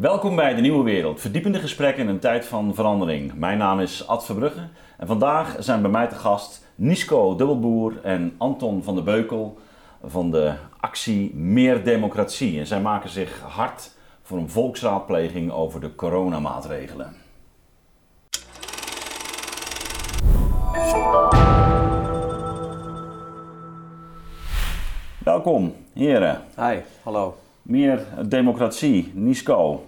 Welkom bij de Nieuwe Wereld, verdiepende gesprekken in een tijd van verandering. Mijn naam is Ad Verbrugge en vandaag zijn bij mij te gast Nisco Dubbelboer en Anton van der Beukel van de actie Meer Democratie. En zij maken zich hard voor een volksraadpleging over de coronamaatregelen. Welkom, heren. Hi, hallo. Meer democratie, Nisco.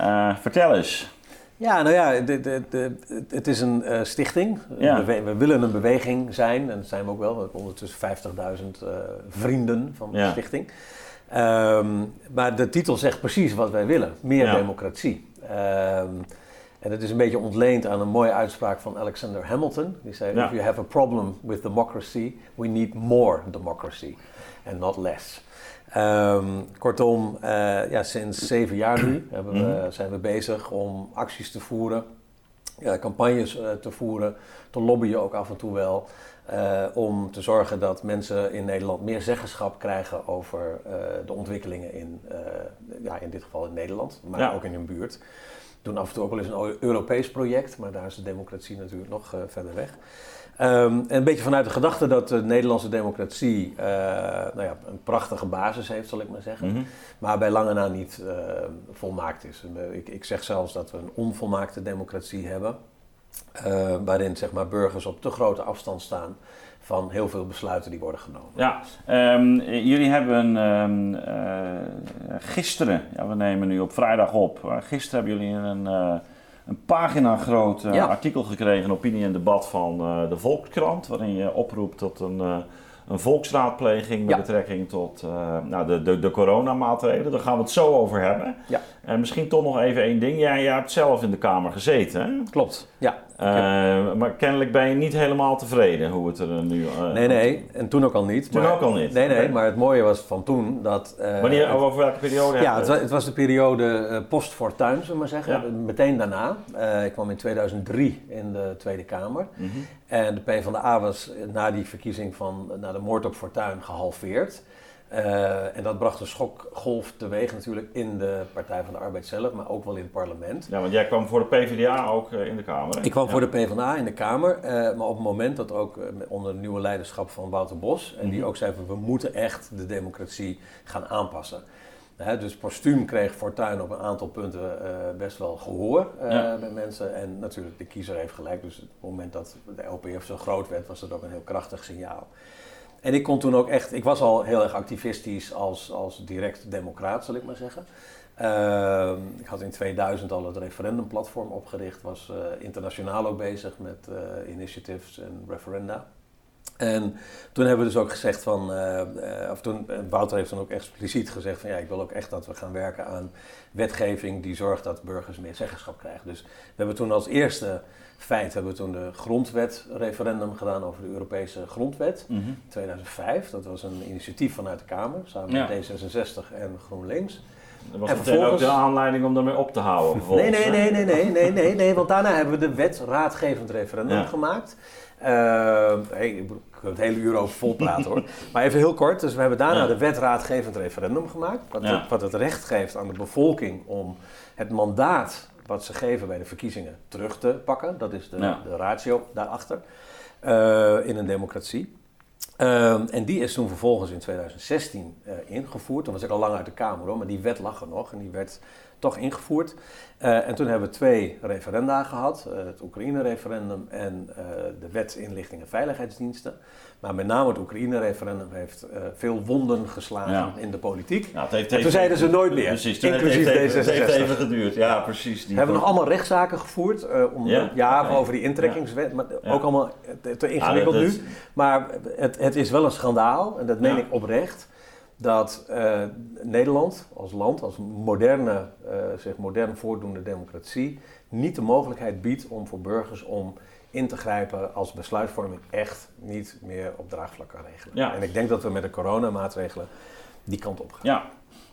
Uh, vertel eens. Ja, nou ja, de, de, de, het is een uh, stichting. Ja. We, we, willen een beweging zijn, en dat zijn we ook wel. We hebben ondertussen 50.000 uh, vrienden van de Ja. stichting. Ehm, maar de titel zegt precies wat wij willen: meer Ja. democratie. Ehm, en het is een beetje ontleend aan een mooie uitspraak van Alexander Hamilton. Die zei. If you have a problem with democracy, we need more democracy and not less. Ehm, kortom, eh, ja, sinds zeven jaar nu hebben we, zijn we bezig om acties te voeren, ja, campagnes eh, te voeren, te lobbyen ook af en toe wel. eh, om te zorgen dat mensen in Nederland meer zeggenschap krijgen over eh, de ontwikkelingen in, eh, ja, in dit geval in Nederland, maar Ja. ook in hun buurt. We doen af en toe ook wel eens een Europees project, maar daar is de democratie natuurlijk nog eh, verder weg. En een beetje vanuit de gedachte dat de Nederlandse democratie eh, nou ja, een prachtige basis heeft, zal ik maar zeggen. Mhm. Maar bij lange na niet eh, volmaakt is. Eh, Ik, ik zeg zelfs dat we een onvolmaakte democratie hebben. waarin zeg maar, burgers op te grote afstand staan van heel veel besluiten die worden genomen. Ja, ehm, jullie hebben ehm, eh, gisteren, ja, we nemen nu op vrijdag op, gisteren hebben jullie een, een pagina groot eh, Ja. artikel gekregen, opinie en debat van eh, de Volkskrant, waarin je oproept tot een, eh, een volksraadpleging met Ja. betrekking tot eh, nou, de, de, de coronamaatregelen. Daar gaan we het zo over hebben. Ja. En misschien toch nog even één ding. Jij, jij hebt zelf in de Kamer gezeten, hè? Klopt, ja. Eh, maar kennelijk ben je niet helemaal tevreden hoe het er nu... eh, Nee, nee, en toen ook al niet. Toen maar- ook al niet? Nee, nee, maar het mooie was van toen dat... Wanneer, het- over welke periode? Ja, het was, het was de periode post-Fortuyn, zullen we maar zeggen. Ja. Meteen daarna. Ik kwam in 2003 in de Tweede Kamer. Mhm. En de PvdA was na die verkiezing van, na de moord op Fortuyn gehalveerd. Eh, en dat bracht een schokgolf teweeg natuurlijk in de Partij van de Arbeid zelf, maar ook wel in het parlement. Ja, want jij kwam voor de PvdA ook eh, in de Kamer. hè? Ik kwam Ja. voor de PvdA in de Kamer, eh, maar op het moment dat ook onder het nieuwe leiderschap van Wouter Bos, en die Mhm. ook zei van we moeten echt de democratie gaan aanpassen. Dus postuum kreeg Fortuyn op een aantal punten best wel gehoor eh, Ja. bij mensen. En natuurlijk, de kiezer heeft gelijk. Dus op het moment dat de LPF zo groot werd, was dat ook een heel krachtig signaal. En ik kon toen ook echt, ik was al heel erg activistisch als, als direct democraat, zal ik maar zeggen. Ehm, ik had in 2000 al het referendumplatform opgericht, was eh, internationaal ook bezig met eh, initiatives en referenda. En toen hebben we dus ook gezegd van, eh, of toen, Wouter heeft dan ook expliciet gezegd van ja, ik wil ook echt dat we gaan werken aan wetgeving die zorgt dat burgers meer zeggenschap krijgen. Dus we hebben toen als eerste feit hebben we toen de grondwet referendum gedaan over de Europese grondwet. Mhm. 2005, dat was een initiatief vanuit de Kamer, samen Ja. met D66 en GroenLinks. Dat was En meteen ook vervolgens- de aanleiding om daarmee op te houden. Nee, vervolgens, nee, nee, nee, nee, nee, nee, nee, want daarna hebben we de wet raadgevend referendum Ja. gemaakt. Hey, ik kan het hele uur over vol praten hoor. Maar even heel kort, dus we hebben daarna Ja. de wet raadgevend referendum gemaakt. Wat, Ja. het, wat het recht geeft aan de bevolking om het mandaat wat ze geven bij de verkiezingen terug te pakken. Dat is de, Ja. de ratio daarachter eh, in een democratie. Ehm, en die is toen vervolgens in 2016 eh, ingevoerd. Toen was ik al lang uit de Kamer hoor, maar die wet lag er nog en die werd toch ingevoerd. Eh, en toen hebben we twee referenda gehad: eh, het Oekraïne-referendum en eh, de wet inlichting en veiligheidsdiensten. Maar met name het Oekraïne-referendum heeft veel wonden geslagen Ja. in de politiek. Ja, het heeft En toen zeiden ze nooit meer, Precies, toen inclusief heeft, het heeft D66. even geduurd. Ja, precies. Die We hebben nog allemaal rechtszaken gevoerd. om, Ja? over die intrekkingswet. Maar ook allemaal te, ingewikkeld dat- nu. Maar het, het is wel een schandaal, en dat meen ik oprecht, dat eh, Nederland als land, als moderne, eh, zich modern voordoende democratie, niet de mogelijkheid biedt om voor burgers om in te grijpen als besluitvorming echt niet meer op draagvlak kan regelen. Ja. En ik denk dat we met de coronamaatregelen die kant op gaan. Ja,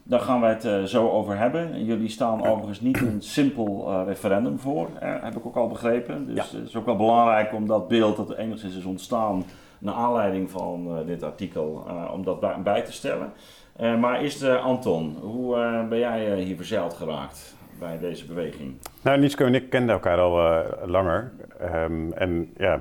daar gaan wij het eh, zo over hebben. Jullie staan overigens niet een simpel referendum voor, eh, heb ik ook al begrepen. Dus Ja. het is ook wel belangrijk om dat beeld dat er enigszins is ontstaan naar aanleiding van eh, dit artikel, eh, om dat bij, te stellen. Eh, maar eh, Anton, hoe ben jij hier verzeild geraakt? Bij deze beweging? Nou, Nico en ik kenden elkaar al langer. Ehm, en ja,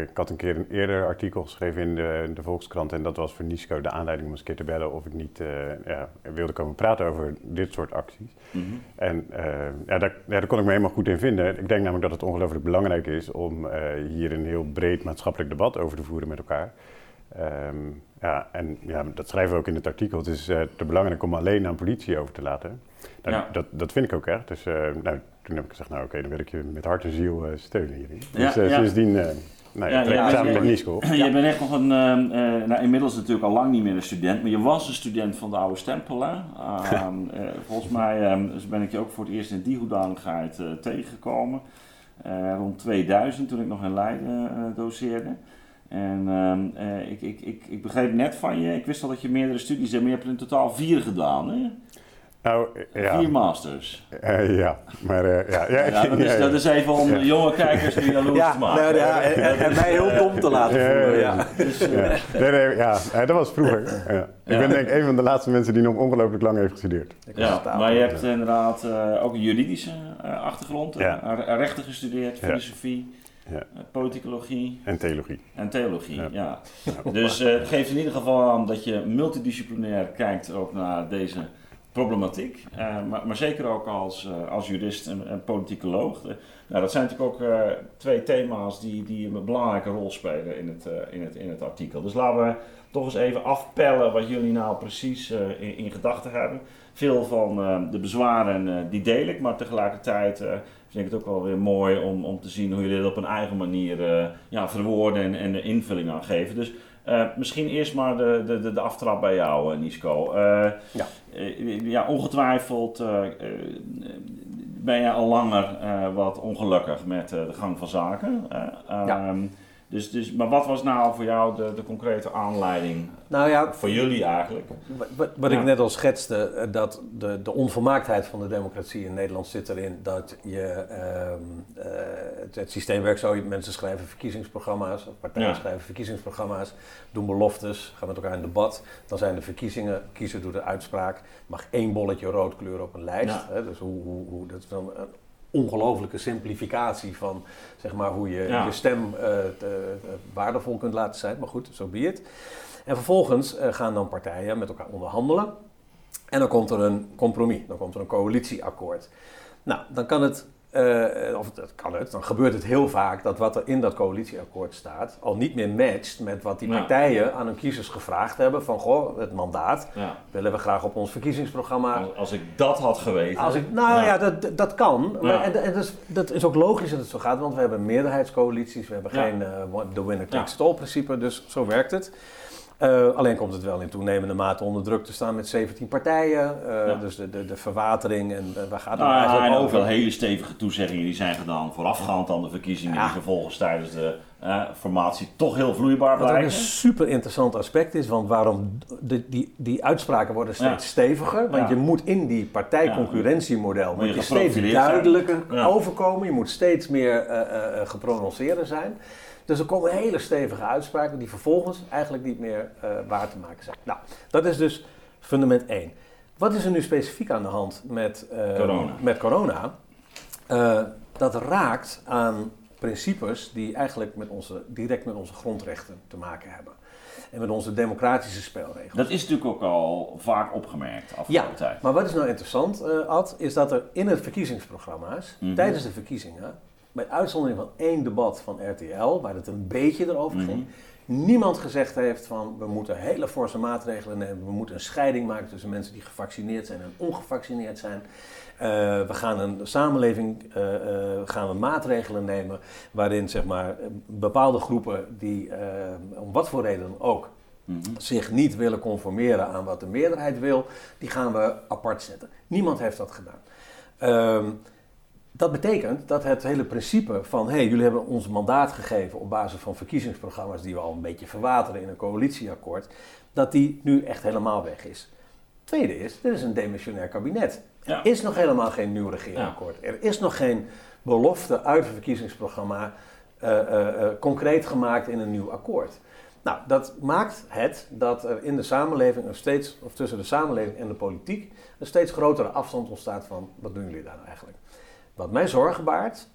ik had een keer een eerder artikel geschreven in de, de, Volkskrant. En dat was voor Nisco de aanleiding om eens een keer te bellen of ik niet ja, wilde komen praten over dit soort acties. Mhm. En ja, daar, ja, daar kon ik me helemaal goed in vinden. Ik denk namelijk dat het ongelooflijk belangrijk is om hier een heel breed maatschappelijk debat over te voeren met elkaar. Ehm, ja, en ja, dat schrijven we ook in het artikel. Het is te belangrijk om alleen aan politie over te laten. Nou, dat, dat vind ik ook echt. Dus uh, nou, toen heb ik gezegd, nou oké, dan wil ik je met hart en ziel uh, steunen hierin. Ja, dus sindsdien, nou ja, ja samen met Nico. Je bent echt nog een, nou, inmiddels natuurlijk al lang niet meer een student, maar je was een student van de oude stempel. Hè? Ehm, volgens mij um, ben ik je ook voor het eerst in die hoedanigheid tegengekomen. rond 2000, toen ik nog in Leiden doseerde. En ehm, eh, ik, ik, ik, ik begreep net van je, ik wist al dat je meerdere studies hebt, maar je hebt er in totaal vier gedaan, hè? Nou, ja. Vier masters. Uh, ja, maar uh, ja, ja, ja, dat, is, dat is even om de jonge kijkers nu jaloers ja, te maken. Nou, ja, en, en, mij heel dom te laten voelen. Ja, dus, nee, nee, ja. dat was vroeger. Ik ben denk ik een van de laatste mensen die nog ongelooflijk lang heeft gestudeerd. Ja, maar je hebt inderdaad ook een juridische achtergrond, rechten gestudeerd, filosofie. Ja. Eh, politicologie. En theologie. En theologie, ja. Dus uh, het geeft in ieder geval aan dat je multidisciplinair kijkt ook naar deze problematiek. Uh, maar, zeker ook als, als jurist en, en politicoloog. nou, dat zijn natuurlijk ook twee thema's die, die een belangrijke rol spelen in het, in, het, in het artikel. Dus laten we toch eens even afpellen wat jullie nou precies in, in gedachten hebben. Veel van de bezwaren die deel ik, maar tegelijkertijd vind ik het ook wel weer mooi om, om te zien hoe jullie dit op een eigen manier ja, verwoorden en, en de invulling aan geven. Dus misschien eerst maar de, de, de, aftrap bij jou, Nisco. ja. Ja, ongetwijfeld ben je al langer wat ongelukkig met de gang van zaken. ja. Ehm, dus, dus, maar wat was nou voor jou de, de concrete aanleiding? Nou ja, voor jullie eigenlijk? Wat, wat ik net al schetste, eh, dat de, de onvolmaaktheid van de democratie in Nederland zit erin dat je ehm, eh, het, systeem werkt zo: mensen schrijven verkiezingsprogramma's, of partijen schrijven verkiezingsprogramma's, doen beloftes, gaan met elkaar in debat. Dan zijn de verkiezingen, kiezer doet de uitspraak, mag één bolletje rood kleuren op een lijst. Hè, dus hoe, hoe, hoe, dat is dan ongelofelijke simplificatie van zeg maar, hoe je je stem uh, te, uh, waardevol kunt laten zijn. Maar goed, zo so be it. En vervolgens uh, gaan dan partijen met elkaar onderhandelen. En dan komt er een compromis, dan komt er een coalitieakkoord. Nou, dan kan het uh, of dat kan het, dan gebeurt het heel vaak dat wat er in dat coalitieakkoord staat al niet meer matcht met wat die partijen aan hun kiezers gevraagd hebben van goh, het mandaat willen we graag op ons verkiezingsprogramma. Als, ik dat had geweten. Als ik, nou ja, dat, dat kan. Maar, en, en dat, is, dat is ook logisch dat het zo gaat, want we hebben meerderheidscoalities, we hebben geen uh, the winner takes it all principe, dus zo werkt het. Uh, alleen komt het wel in toenemende mate onder druk te staan met 17 partijen. Uh, Dus de, de, de verwatering en uh, waar gaat het nou, eigenlijk over? Wel hele stevige toezeggingen die zijn gedaan voorafgaand aan de verkiezingen. Die vervolgens tijdens de formatie toch heel vloeibaar blijven. Wat ook een super interessant aspect is. Want waarom de, die, die uitspraken worden steeds steviger. Want je moet in die partijconcurrentiemodel moet je, steeds duidelijker overkomen. Je moet steeds meer geprononceerder zijn. Dus er komen hele stevige uitspraken die vervolgens eigenlijk niet meer uh, waar te maken zijn. Nou, dat is dus fundament 1. Wat is er nu specifiek aan de hand met uh, corona? Met corona? Uh, dat raakt aan principes die eigenlijk met onze, direct met onze grondrechten te maken hebben. En met onze democratische spelregels. Dat is natuurlijk ook al vaak opgemerkt afgelopen ja, tijd. Maar wat is nou interessant, Ad, is dat er in het verkiezingsprogramma's, mm -hmm. tijdens de verkiezingen, met uitzondering van één debat van RTL, waar het een beetje erover ging, mhm. niemand gezegd heeft van we moeten hele forse maatregelen nemen, we moeten een scheiding maken tussen mensen die gevaccineerd zijn en ongevaccineerd zijn. Uh, we gaan een samenleving, uh, uh, gaan we maatregelen nemen waarin zeg maar, bepaalde groepen die om wat voor reden ook mhm. zich niet willen conformeren aan wat de meerderheid wil, die gaan we apart zetten. Niemand heeft dat gedaan. Ehm, dat betekent dat het hele principe van hey, jullie hebben ons mandaat gegeven op basis van verkiezingsprogramma's die we al een beetje verwateren in een coalitieakkoord, dat die nu echt helemaal weg is. Tweede is, dit is een demissionair kabinet. Er is nog helemaal geen nieuw regeerakkoord. Er is nog geen belofte uit het verkiezingsprogramma uh, uh, concreet gemaakt in een nieuw akkoord. Nou, dat maakt het dat er in de samenleving een steeds, of tussen de samenleving en de politiek, een steeds grotere afstand ontstaat van wat doen jullie daar nou eigenlijk? Wat mij zorgen baart,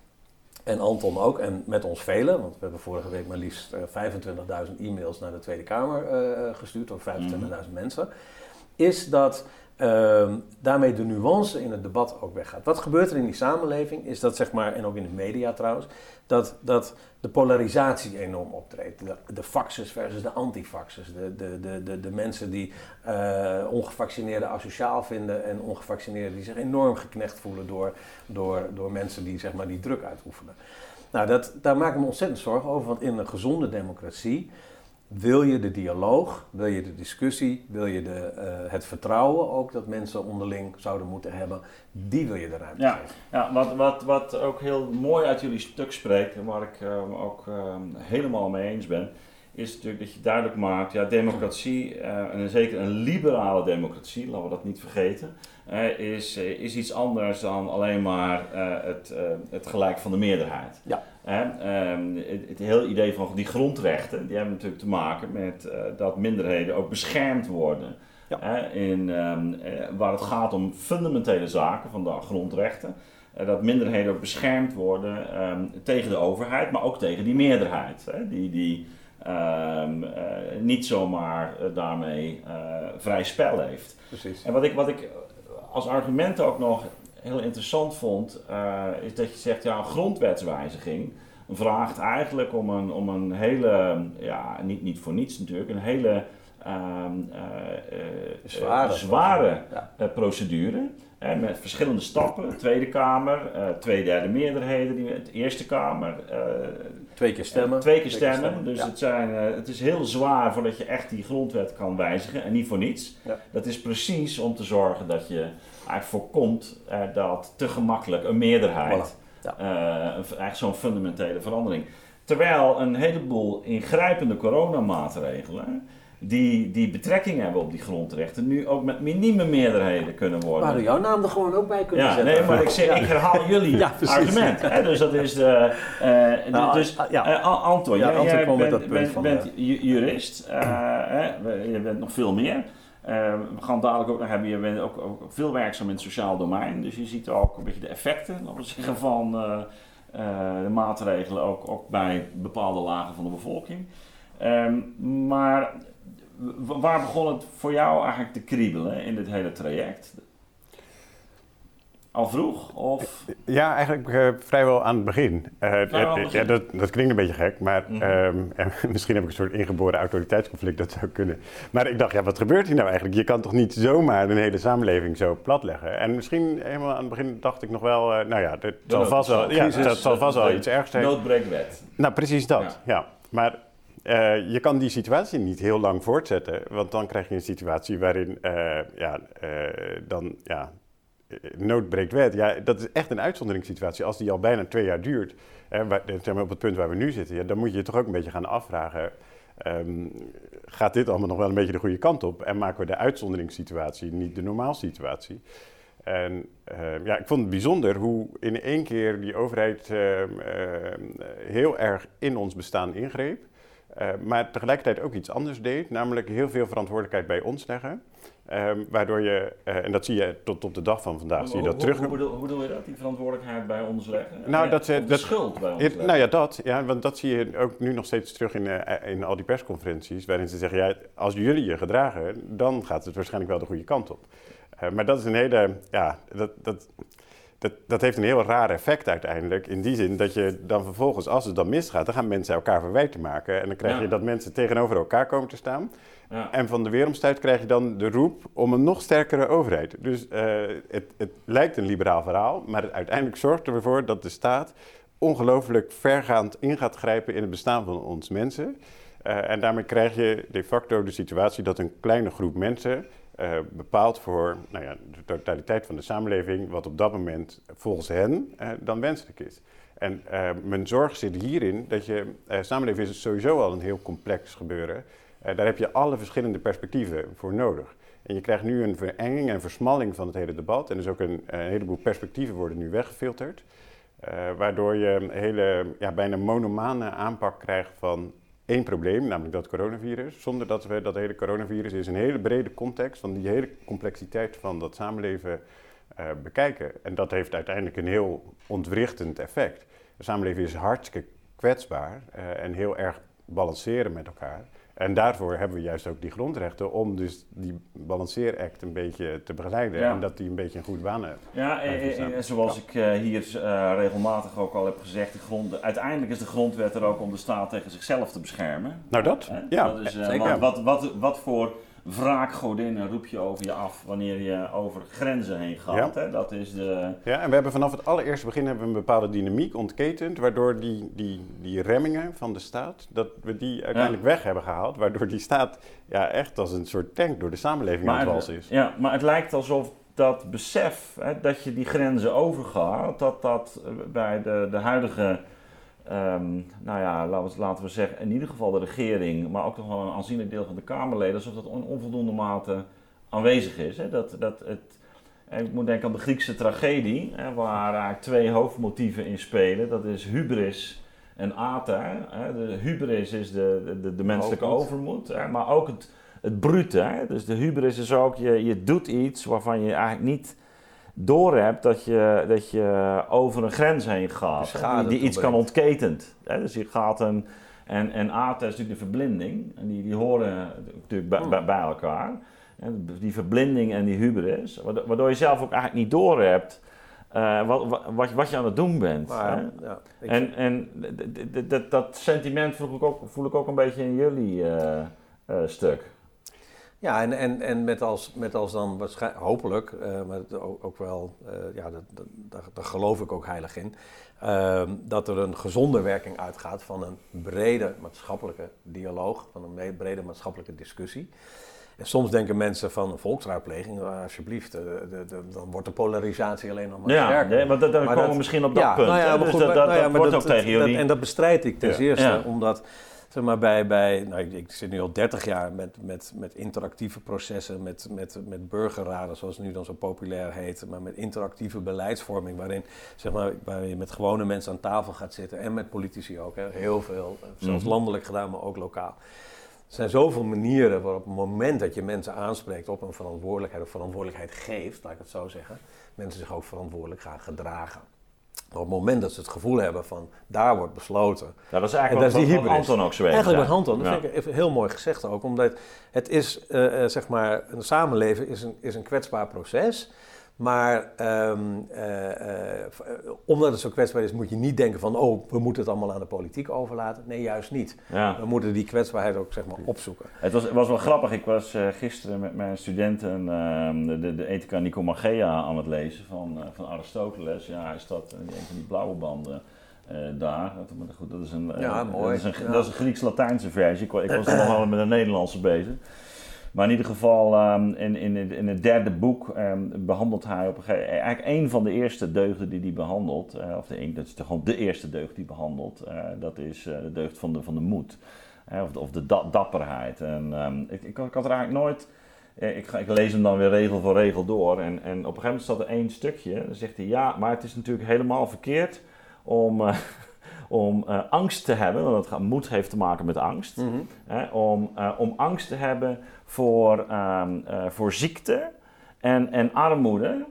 en Anton ook, en met ons velen, want we hebben vorige week maar liefst 25.000 e-mails naar de Tweede Kamer gestuurd door 25.000 mensen, is dat uh, daarmee de nuance in het debat ook weggaat. Wat gebeurt er in die samenleving is dat, zeg maar, en ook in de media trouwens, dat, dat de polarisatie enorm optreedt. De, de versus de antifaxes. De, de, de, de, de mensen die uh, ongevaccineerden asociaal vinden en ongevaccineerden die zich enorm geknecht voelen door, door, door mensen die, zeg maar, die druk uitoefenen. Nou, dat, daar maak ik me ontzettend zorgen over, want in een gezonde democratie wil je de dialoog, wil je de discussie, wil je de, uh, het vertrouwen ook dat mensen onderling zouden moeten hebben, die wil je de ruimte ja, geven. Ja, wat, wat, wat ook heel mooi uit jullie stuk spreekt en waar ik uh, ook uh, helemaal mee eens ben, is natuurlijk dat je duidelijk maakt, ja, democratie, en zeker een liberale democratie, laten we dat niet vergeten, is, is iets anders dan alleen maar het, het gelijk van de meerderheid. Ja. Um, het, het, hele idee van die grondrechten, die hebben natuurlijk te maken met uh, dat minderheden ook beschermd worden. Ja. In, um, uh, waar het gaat om fundamentele zaken van de grondrechten. Uh, dat minderheden ook beschermd worden um, tegen de overheid, maar ook tegen die meerderheid. Hè, die die niet zomaar daarmee vrij spel heeft. Precies. En wat ik, wat ik als argument ook nog heel interessant vond, uh, is dat je zegt, ja, een grondwetswijziging vraagt eigenlijk om een, om een hele, ja, niet, niet voor niets natuurlijk, een hele zware, zware ja. procedure. met verschillende stappen. Tweede Kamer, twee derde meerderheden, die, de Eerste Kamer. twee keer stemmen. twee keer stemmen. Twee keer stemmen. Dus ja. het, zijn, het is heel zwaar voordat je echt die grondwet kan wijzigen. En niet voor niets. Ja. Dat is precies om te zorgen dat je eigenlijk voorkomt uh, dat te gemakkelijk een meerderheid, voilà. ja. uh, eigenlijk zo'n fundamentele verandering. Terwijl een heleboel ingrijpende coronamaatregelen, die, die betrekking hebben op die grondrechten, nu ook met minieme meerderheden kunnen worden. Maar jouw naam er gewoon ook bij kunnen ja, zetten. Nee, maar ik, zeg, ja. ik herhaal jullie ja, argument. Hè, dus dat is de. Uh, nou, dus, ja. Anton, ja, jij, Anton jij bent, dat punt bent, van, bent jurist, hè, je bent nog veel meer. Uh, we gaan dadelijk ook nog hebben, je bent ook, ook, veel werkzaam in het sociaal domein, dus je ziet ook een beetje de effecten, laten we zeggen, van uh, uh, de maatregelen ook, ook, bij bepaalde lagen van de bevolking. Um, maar waar begon het voor jou eigenlijk te kriebelen in dit hele traject? Al vroeg? Of? Ja, eigenlijk uh, vrijwel aan het begin. Uh, ja, dat, dat, klinkt een beetje gek, maar mm -hmm. um, misschien heb ik een soort ingeboren autoriteitsconflict, dat zou kunnen. Maar ik dacht, ja, wat gebeurt hier nou eigenlijk? Je kan toch niet zomaar een hele samenleving zo platleggen? En misschien helemaal aan het begin dacht ik nog wel, uh, nou ja, dat zal vast wel, ja, dat zal vast wel iets ergs zijn. Noodbreekwet. Nou, precies dat, ja. ja. Maar uh, je kan die situatie niet heel lang voortzetten, want dan krijg je een situatie waarin uh, ja, uh, dan ja, nood breekt wet. Ja, dat is echt een uitzonderingssituatie. Als die al bijna twee jaar duurt, waar, zeg maar op het punt waar we nu zitten, ja, dan moet je je toch ook een beetje gaan afvragen. Um, gaat dit allemaal nog wel een beetje de goede kant op? En maken we de uitzonderingssituatie niet de normaalsituatie? En uh, ja, ik vond het bijzonder hoe in één keer die overheid uh, heel erg in ons bestaan ingreep. Uh, maar tegelijkertijd ook iets anders deed, namelijk heel veel verantwoordelijkheid bij ons leggen. Um, waardoor je, uh, en dat zie je tot op de dag van vandaag, hoe, zie je dat hoe, terug. Hoe bedoel, hoe bedoel, je dat, die verantwoordelijkheid bij ons leggen? Nou, ja, dat, de dat, schuld bij ons het? Nou ja, dat. Ja, want dat zie je ook nu nog steeds terug in, uh, in al die persconferenties, waarin ze zeggen, ja, als jullie je gedragen, dan gaat het waarschijnlijk wel de goede kant op. Maar dat is een hele, ja, dat, dat, dat, dat heeft een heel raar effect uiteindelijk. In die zin dat je dan vervolgens, als het dan misgaat, dan gaan mensen elkaar verwijten maken. En dan krijg je dat mensen tegenover elkaar komen te staan. Ja. En van de weeromstuit krijg je dan de roep om een nog sterkere overheid. Dus uh, het, het, lijkt een liberaal verhaal, maar het uiteindelijk zorgt ervoor dat de staat ongelooflijk vergaand in gaat grijpen in het bestaan van ons mensen. Uh, en daarmee krijg je de facto de situatie dat een kleine groep mensen uh, bepaalt voor nou ja, de totaliteit van de samenleving, wat op dat moment volgens hen dan wenselijk is. En mijn zorg zit hierin dat je, samenleving is sowieso al een heel complex gebeuren. Daar heb je alle verschillende perspectieven voor nodig. En je krijgt nu een verenging en versmalling van het hele debat. En dus ook een, heleboel perspectieven worden nu weggefilterd. Waardoor je een hele, ja, bijna monomane aanpak krijgt van één probleem, namelijk dat coronavirus. Zonder dat we dat hele coronavirus is een hele brede context van die hele complexiteit van dat samenleven uh, bekijken. En dat heeft uiteindelijk een heel ontwrichtend effect. De samenleving is hartstikke kwetsbaar uh, en heel erg balanceren met elkaar. En daarvoor hebben we juist ook die grondrechten om dus die balanceeract een beetje te begeleiden en dat die een beetje een goede baan heeft. Ja, en, en, zoals ik uh, hier uh, regelmatig ook al heb gezegd, de grond, uiteindelijk is de grondwet er ook om de staat tegen zichzelf te beschermen. Nou dat, ja. Dat is, uh, zeker. Wat, wat, wat voor wraakgodinnen roep je over je af wanneer je over grenzen heen gaat. Ja. Hè? Dat is de... ja, en we hebben vanaf het allereerste begin hebben we een bepaalde dynamiek ontketend, waardoor die, die, die remmingen van de staat, dat we die uiteindelijk weg hebben gehaald, waardoor die staat ja, echt als een soort tank door de samenleving aan het walsen is. Ja, maar het lijkt alsof dat besef hè, dat je die grenzen overgaat, dat dat bij de, de huidige Um, nou ja, laten we zeggen, in ieder geval de regering, maar ook nog wel een aanzienlijk deel van de Kamerleden, alsof dat in onvoldoende mate aanwezig is. Hè? Dat, dat het, ik moet denken aan de Griekse tragedie, hè, waar eigenlijk twee hoofdmotieven in spelen. Dat is hubris en ata. Hè? De hubris is de, de, de menselijke overmoed, hè? maar ook het, het brute. Hè? Dus de hubris is ook, je, je doet iets waarvan je eigenlijk niet doorhebt dat je, dat je over een grens heen gaat. Die, die iets kan ontketend. Hè? Dus je gaat een. En, en is natuurlijk de verblinding. En die, die horen natuurlijk bij, bij, bij elkaar. En die verblinding en die hubris. Waardoor je zelf ook eigenlijk niet doorhebt. Uh, wat, wat, wat, je aan het doen bent. Maar, ja, en en dat sentiment voel ik, ook, voel ik ook een beetje in jullie uh, uh, stuk. Ja, en, en, en met, als, met als dan waarschijnlijk, hopelijk, uh, maar ook, ook wel, uh, ja, dat, daar, geloof ik ook heilig in, uh, dat er een gezonde werking uitgaat van een brede maatschappelijke dialoog, van een brede maatschappelijke discussie. En soms denken mensen van volksraadpleging, uh, alsjeblieft, de, de, de, dan wordt de polarisatie alleen nog maar ja, sterker. Ja, maar dan komen we misschien op dat punt. Nou ja, dus dat, nou wordt ook tegen jullie. en dat bestrijd ik ten eerste, omdat zeg maar, bij, bij nou, ik, ik, zit nu al 30 jaar met, met, met interactieve processen, met, met, met burgerraden, zoals het nu dan zo populair heet, maar met interactieve beleidsvorming, waarin zeg maar, waar je met gewone mensen aan tafel gaat zitten en met politici ook, hè, heel veel, zelfs mhm. landelijk gedaan, maar ook lokaal. Er zijn zoveel manieren waarop op het moment dat je mensen aanspreekt op een verantwoordelijkheid of verantwoordelijkheid geeft, laat ik het zo zeggen, mensen zich ook verantwoordelijk gaan gedragen. Maar op het moment dat ze het gevoel hebben van daar wordt besloten. Ja, dat is eigenlijk wat, wat, Anton ook zo Eigenlijk wat Anton, dat vind ik even heel mooi gezegd ook. Omdat het is, uh, zeg maar, een samenleven is een, is een kwetsbaar proces. Maar um, uh, uh, omdat het zo kwetsbaar is, moet je niet denken van, oh, we moeten het allemaal aan de politiek overlaten. Nee, juist niet. Ja. We moeten die kwetsbaarheid ook zeg maar opzoeken. Het was, was wel grappig. Ik was uh, gisteren met mijn studenten ehm, de, de Ethica Nicomachea aan het lezen van, van Aristoteles. Ja, hij staat in een van die blauwe banden. daar. Dat, goed, dat is een, ja, mooi. Dat is een, ja. een Grieks-Latijnse versie. Ik, ik was er nog wel met een Nederlandse bezig. Maar in ieder geval, um, in, in, in, het derde boek um, behandelt hij op een gegeven moment, eigenlijk een van de eerste deugden die hij behandelt, uh, of de, een, dat is gewoon de eerste deugd die behandelt, uh, dat is uh, de deugd van de, van de moed, of de, of de da dapperheid. En ik, ik, ik, had er eigenlijk nooit, ik, ik, lees hem dan weer regel voor regel door en, en op een gegeven moment staat er één stukje, dan zegt hij ja, maar het is natuurlijk helemaal verkeerd om om uh, angst te hebben, want het moed heeft te maken met angst, mm -hmm. hè, om, uh, om angst te hebben voor, um, uh, voor ziekte en, en armoede,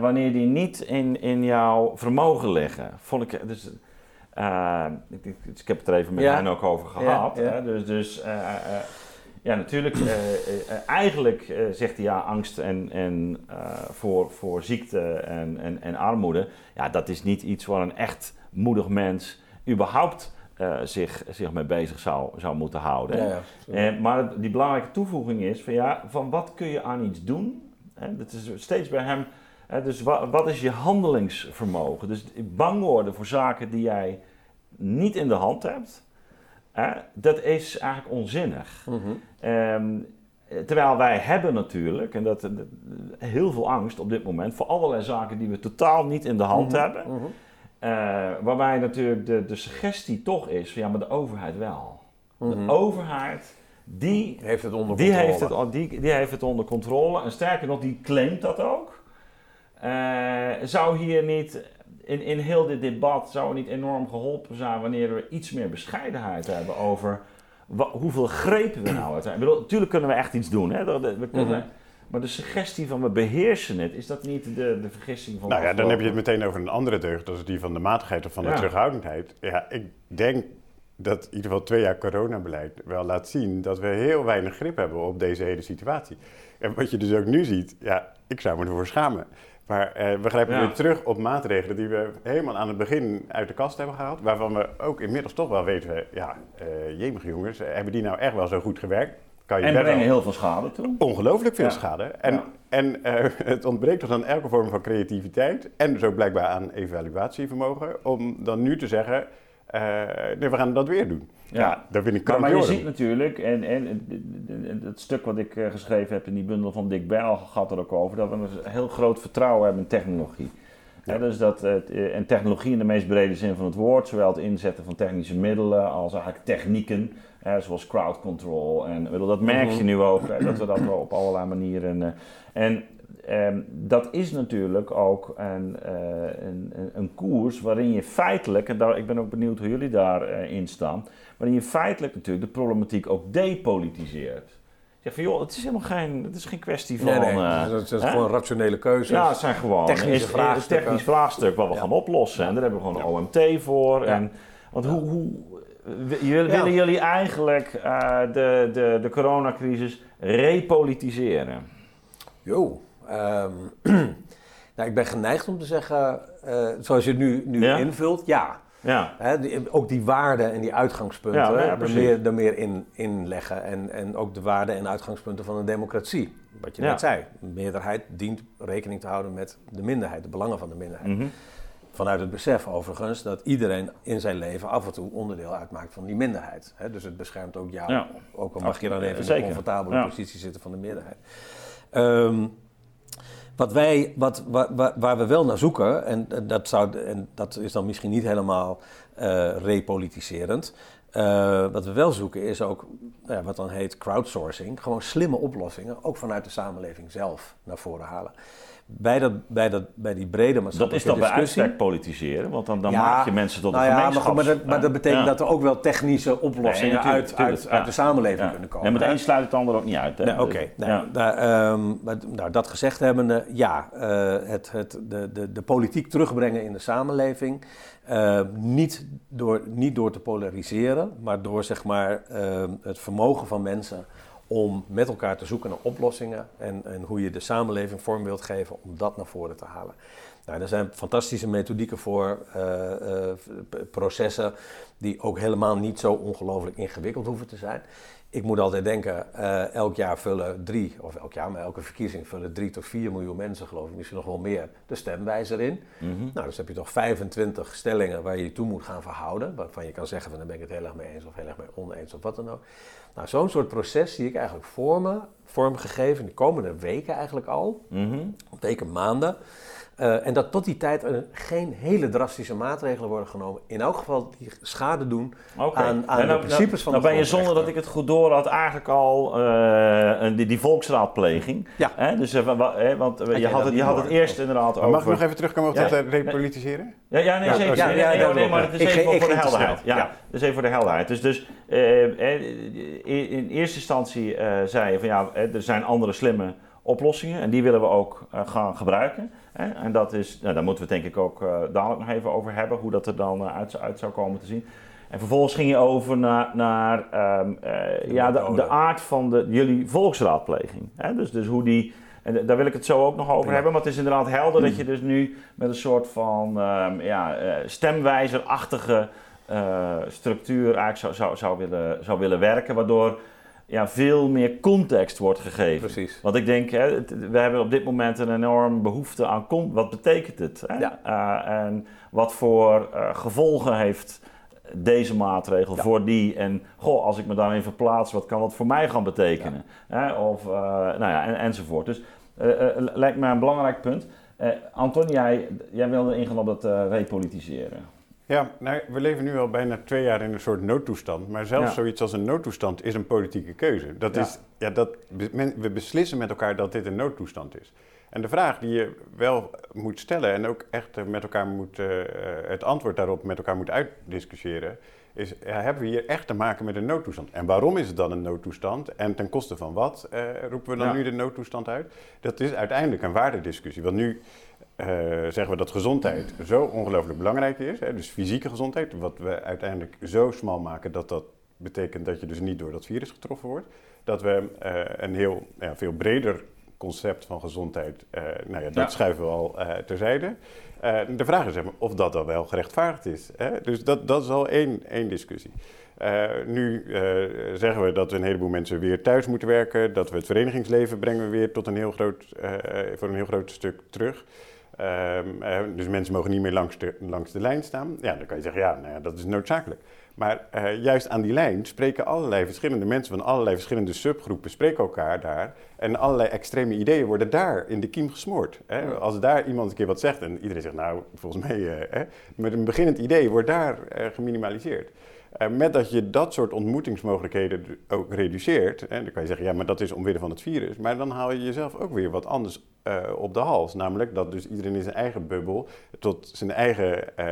wanneer die niet in, in jouw vermogen liggen. Vond ik, dus, ik, ik, heb het er even met ja. hen ook over gehad. Ja, ja. Hè, dus, dus ja, natuurlijk. eigenlijk zegt hij ja, angst en, en, voor, voor ziekte en, en, en armoede. Ja, dat is niet iets waar een echt moedig mens überhaupt uh, zich, zich mee bezig zou, zou moeten houden. Ja, ja, uh, maar die belangrijke toevoeging is van ja, van wat kun je aan iets doen? Hè, dat is steeds bij hem. Hè, dus wat, wat is je handelingsvermogen? Dus bang worden voor zaken die jij niet in de hand hebt, hè, dat is eigenlijk onzinnig. Mm -hmm. um, terwijl wij hebben natuurlijk, en dat, dat, heel veel angst op dit moment voor allerlei zaken die we totaal niet in de hand mm -hmm. hebben. Mm -hmm. Uh, waarbij natuurlijk de, de suggestie toch is van ja, maar de overheid wel. De mhm. overheid, die heeft het onder die controle. Heeft het, die, die heeft het onder controle. En sterker nog, die claimt dat ook. Uh, zou hier niet, in, in heel dit debat, zou er niet enorm geholpen zijn wanneer we iets meer bescheidenheid hebben over hoeveel grepen we nou bedoel, natuurlijk kunnen we echt iets doen, hè? We kunnen, Mhm. Maar de suggestie van we beheersen het, is dat niet de, de vergissing van... Nou ja, dan heb je het meteen over een andere deugd, dat is die van de matigheid of van de Ja. terughoudendheid. Ja, ik denk dat in ieder geval twee jaar coronabeleid wel laat zien dat we heel weinig grip hebben op deze hele situatie. En wat je dus ook nu ziet, ja, ik zou me ervoor schamen. Maar eh, we grijpen Ja. weer terug op maatregelen die we helemaal aan het begin uit de kast hebben gehaald. Waarvan we ook inmiddels toch wel weten, ja, eh jemig jongens, eh, hebben die nou echt wel zo goed gewerkt? Kan je En wel- brengen heel veel schade toe. ongelooflijk veel Ja. schade. En, Ja. en eh, het ontbreekt toch aan elke vorm van creativiteit en dus ook blijkbaar aan evaluatievermogen om dan nu te zeggen, eh, nee, we gaan dat weer doen. Ja, Ja. dat vind ik Maar, maar je ziet natuurlijk, en, en en- het stuk wat ik eh, geschreven heb in die bundel van Dick Bijl gaat er ook over, dat we een heel groot vertrouwen hebben in technologie. Ja. Dus dat, en technologie in de meest brede zin van het woord, zowel het inzetten van technische middelen als eigenlijk technieken, hè, zoals crowd control. En bedoel, dat merk je nu ook, hè, dat we dat wel op allerlei manieren. eh, en ehm, dat is natuurlijk ook een, eh, een, een, een koers waarin je feitelijk, en daar, ik ben ook benieuwd hoe jullie daarin in staan, waarin je feitelijk natuurlijk de problematiek ook depolitiseert. Je zegt van joh, het is helemaal geen, het is geen kwestie van. Nee, nee, eh, dat hè? gewoon rationele keuzes. Ja, het zijn gewoon technische vraagstukken. technisch vraagstuk wat we Ja. gaan oplossen. En daar hebben we gewoon een OMT voor. Ja. En, want hoe, hoe jullie- Ja. willen jullie eigenlijk eh, de, de, de coronacrisis repolitiseren? Jo, ehm, nou, ik ben geneigd om te zeggen, eh, zoals je het nu, nu Ja? invult, ja. Ja, Hè, die- ook die waarden en die uitgangspunten, Ja, er meer, er meer in, in leggen. En, en ook de waarden en uitgangspunten van een democratie. Wat je net zei, de meerderheid dient rekening te houden met de minderheid, de belangen van de minderheid. Mhm. Vanuit het besef overigens dat iedereen in zijn leven af en toe onderdeel uitmaakt van die minderheid. Hè, dus het beschermt ook jou, Ja. ook al mag je dan even in Zeker. comfortabele Ja. positie zitten van de meerderheid. Ehm, wat wij, wat, waar, we wel naar zoeken, en dat, zou, en dat is dan misschien niet helemaal eh, repolitiserend. eh, wat we wel zoeken is ook nou wat dan heet crowdsourcing. Gewoon slimme oplossingen, ook vanuit de samenleving zelf, naar voren halen. Bij, dat, bij, dat, bij die brede Dat is maatschappelijke dan bij discussie... uitstek politiseren, want dan, dan Ja, maak je mensen tot nou een ja, maar, gemeenschap. maar, dat, maar dat betekent dat er ook wel technische oplossingen uit, tuurlijk, uit, ja. uit de samenleving kunnen komen. En met hè? één sluit het ander ook niet uit. Nee, Oké, nou, ja. daar, ehm, maar, nou, dat gezegd hebbende, ja, eh, het, het, de, de, de politiek terugbrengen in de samenleving. eh, niet, door, niet door te polariseren, maar door zeg maar, ehm, het vermogen van mensen om met elkaar te zoeken naar oplossingen en, en hoe je de samenleving vorm wilt geven om dat naar voren te halen. Nou, er zijn fantastische methodieken voor, eh, eh, processen die ook helemaal niet zo ongelooflijk ingewikkeld hoeven te zijn. Ik moet altijd denken, eh, elk jaar vullen drie, of elk jaar, maar elke verkiezing vullen drie tot vier miljoen mensen, geloof ik, misschien nog wel meer, de stemwijzer in. Mhm. Nou, dus heb je toch 25 stellingen waar je je toe moet gaan verhouden, waarvan je kan zeggen van daar ben ik het heel erg mee eens of heel erg mee oneens of wat dan ook. Nou, zo'n soort proces zie ik eigenlijk vormen, vormgegeven in de komende weken eigenlijk al, Mhm. weken, maanden. Eh, en dat tot die tijd er geen hele drastische maatregelen worden genomen. In elk geval die schade doen Oké. aan, aan de principes van nou de ben je zonder dat ik het goed door had eigenlijk al eh, een- die, die volksraadpleging. Ja. Hè? Dus, eh, wa- want Had je had, dat het, je had het eerst inderdaad Maar over... mag ik nog even terugkomen op Ja, dat repolitiseren? Ja, ja, nee, zeker. ja, Nee, ja, nee, ja, nee, maar het is Ik even voor, de helderheid. Ja, Ja. dus even voor de helderheid. Dus, dus in, in eerste instantie eh, zei je van ja, er zijn andere slimme oplossingen en die willen we ook eh, gaan gebruiken. Hè? En dat is, nou, daar moeten we het denk ik ook eh, dadelijk nog even over hebben, hoe dat er dan eh, uit, uit zou komen te zien. En vervolgens ging je over naar, naar ehm, eh, ja, de, aard van de, jullie volksraadpleging. Hè? Dus, dus hoe die, en daar wil ik het zo ook nog over Ja. hebben, maar het is inderdaad helder dat je dus nu met een soort van ehm, ja, stemwijzerachtige structuur eigenlijk zou, zou, zou, willen, zou willen werken, waardoor ja, veel meer context wordt gegeven. Precies. Want ik denk, hè, het- we hebben op dit moment een enorm behoefte aan con- wat betekent het? Hè? Ja. Eh, en wat voor eh, gevolgen heeft deze maatregel Ja. voor die? En goh, als ik me daarin verplaats, wat kan dat voor mij gaan betekenen? Hè? Of, eh, nou ja, en, enzovoort. Dus lijkt mij een belangrijk punt. Anton, jij, jij wilde ingaan op dat repolitiseren. Ja, nou, we leven nu al bijna twee jaar in een soort noodtoestand. Maar zelfs Ja. zoiets als een noodtoestand is een politieke keuze. Dat Ja. is, ja, dat, men- we beslissen met elkaar dat dit een noodtoestand is. En de vraag die je wel moet stellen en ook echt met elkaar moet, uh, het antwoord daarop met elkaar moet uitdiscussiëren, is ja, hebben we hier echt te maken met een noodtoestand? En waarom is het dan een noodtoestand? En ten koste van wat uh, roepen we dan Ja. nu de noodtoestand uit? Dat is uiteindelijk een waardediscussie. Want nu eh, zeggen we dat gezondheid zo ongelooflijk belangrijk is. Hè, dus fysieke gezondheid, wat we uiteindelijk zo smal maken dat dat betekent dat je dus niet door dat virus getroffen wordt. Dat we eh, een heel ja, veel breder concept van gezondheid, eh, nou ja, dat Ja. schuiven we al terzijde. De vraag is of dat dan wel gerechtvaardigd is. Hè? Dus dat, dat is al één, één discussie. Nu zeggen we dat we een heleboel mensen weer thuis moeten werken. Dat we het verenigingsleven brengen we weer tot een heel groot, voor een heel groot stuk terug. Ehm, eh, dus mensen mogen niet meer langs de, langs de lijn staan. Ja, dan kan je zeggen, ja, nou ja dat is noodzakelijk. Maar eh, juist aan die lijn spreken allerlei verschillende mensen van allerlei verschillende subgroepen, spreken elkaar daar. En allerlei extreme ideeën worden daar in de kiem gesmoord. Hè? Als daar iemand een keer wat zegt en iedereen zegt, nou, volgens mij, eh, hè, met een beginnend idee wordt daar geminimaliseerd. Met dat je dat soort ontmoetingsmogelijkheden ook reduceert, dan kan je zeggen, ja, maar dat is omwille van het virus. Maar dan haal je jezelf ook weer wat anders eh, op de hals. Namelijk dat dus iedereen in zijn eigen bubbel, tot zijn eigen eh,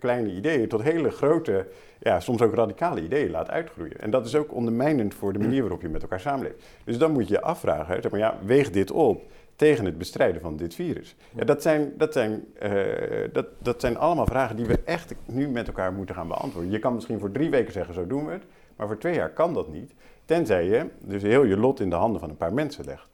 kleine ideeën, tot hele grote, ja, soms ook radicale ideeën laat uitgroeien. En dat is ook ondermijnend voor de manier waarop je met elkaar samenleeft. Dus dan moet je je afvragen, zeg maar, ja, weeg dit op tegen het bestrijden van dit virus? Ja, dat, zijn, dat, zijn, eh, dat, dat zijn allemaal vragen die we echt nu met elkaar moeten gaan beantwoorden. Je kan misschien voor drie weken zeggen, zo doen we het. Maar voor twee jaar kan dat niet. Tenzij je dus heel je lot in de handen van een paar mensen legt.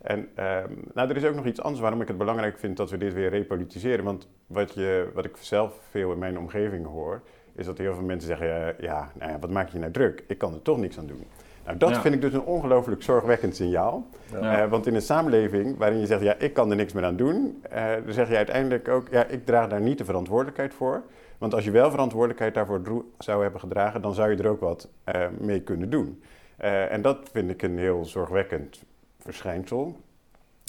En ehm, nou, er is ook nog iets anders waarom ik het belangrijk vind dat we dit weer repolitiseren. Want wat, je, wat ik zelf veel in mijn omgeving hoor, is dat heel veel mensen zeggen, ja, ja, nou ja wat maak je nou druk? Ik kan er toch niks aan doen. Nou, dat Ja. vind ik dus een ongelooflijk zorgwekkend signaal. Ja. Eh, want in een samenleving waarin je zegt, ja, ik kan er niks meer aan doen, eh, dan zeg je uiteindelijk ook, ja, ik draag daar niet de verantwoordelijkheid voor. Want als je wel verantwoordelijkheid daarvoor zou hebben gedragen, dan zou je er ook wat eh, mee kunnen doen. En dat vind ik een heel zorgwekkend verschijnsel.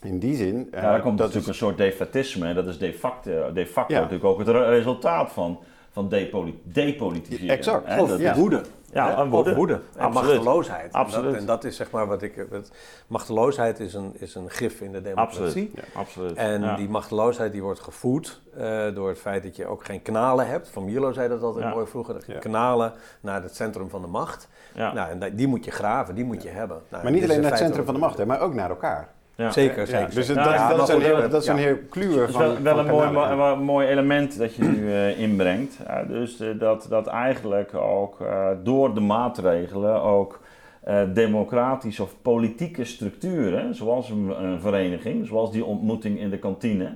In die zin. Ja, daar komt dat natuurlijk een soort defatisme. En dat is de facto, de facto Ja. natuurlijk ook het re- resultaat van, van depoli- depolitiseren. Exact. Hè, Of ja. woede. Ja, Hè? en woede. Of woede. En Absoluut. machteloosheid. En Absoluut. dat, en dat is zeg maar wat ik... Het, machteloosheid is een, is een gif in de democratie. Absoluut. Absoluut. En ja. die machteloosheid die wordt gevoed eh, door het feit dat je ook geen kanalen hebt. Van Milo zei dat altijd Ja. mooi vroeger. Dat je Ja. kanalen naar het centrum van de macht. Ja. Nou, en die moet je graven, die moet je hebben. Nou, maar niet alleen naar het centrum van de macht, hè, maar ook naar elkaar. Ja. Zeker, zeker. dus dat, is een heel, dat- is een heel van, wel, wel van een mooi, mo- element dat je nu eh, inbrengt. Dus eh, dat, dat eigenlijk ook eh, door de maatregelen ook democratische of politieke structuren, zoals een, een vereniging, zoals die ontmoeting in de kantine,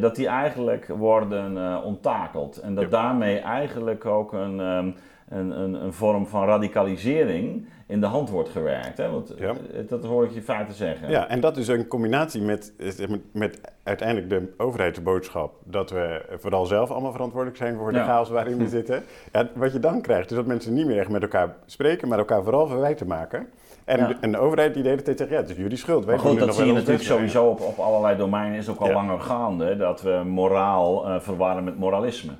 dat die eigenlijk worden eh, onttakeld. En dat Ja. daarmee eigenlijk ook een, ehm, een, een, een vorm van radicalisering in de hand wordt gewerkt. Hè? Want Ja. eh, dat hoor ik je in feite zeggen. Ja, en dat is een combinatie met, eh, met uiteindelijk de overheidsboodschap dat we vooral zelf allemaal verantwoordelijk zijn voor de Ja. chaos waarin we zitten. Wat je dan krijgt is dat mensen niet meer echt met elkaar spreken, maar elkaar vooral verwijten maken. En, Ja. de, en de overheid die de hele tijd zegt, ja, het is jullie schuld. Wij Maar goed, dat zie je natuurlijk sowieso op, op allerlei domeinen, is ook al Ja. langer gaande, dat we moraal eh, verwarren met moralisme.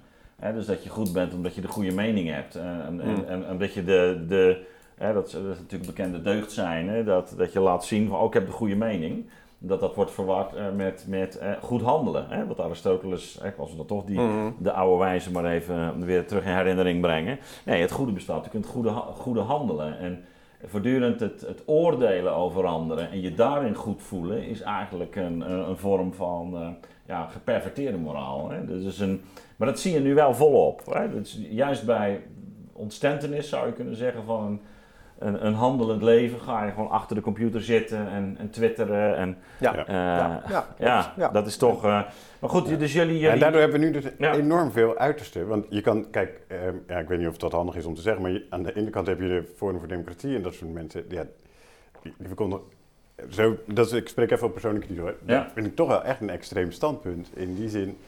Dus dat je goed bent omdat je de goede mening hebt. en, en, Mm. en, en dat je de, de hè, dat, is, dat is natuurlijk bekende deugd zijn, hè, dat, dat je laat zien van, oh, ik heb de goede mening. Dat dat wordt verward eh, met, met eh, goed handelen. Hè, wat Aristoteles, hè, als we dan toch die, Mhm. de oude wijze maar even weer terug in herinnering brengen. Nee, het goede bestaat natuurlijk in het goede, goede handelen. En voortdurend het, het oordelen over anderen en je daarin goed voelen is eigenlijk een, een, een vorm van eh, ja, geperverteerde moraal. Hè? Dus is een, maar dat zie je nu wel volop. Hè? Dus juist bij ontstentenis zou je kunnen zeggen van een, een, handelend leven ga je gewoon achter de computer zitten en, en twitteren. En, Ja. Ja. eh, Ja, ja, ja, klopt. Ja. dat is toch... eh, maar goed, dus jullie... jullie En daardoor hebben we nu dus enorm veel uitersten. Want je kan, kijk, eh, ja, ik weet niet of dat handig is om te zeggen, maar je- aan de ene kant heb je de Forum voor Democratie en dat soort mensen, ja, die, die verkondigen. Zo, dat is, ik spreek even op persoonlijke niveau. Dat vind ik toch wel echt een extreem standpunt. In die zin,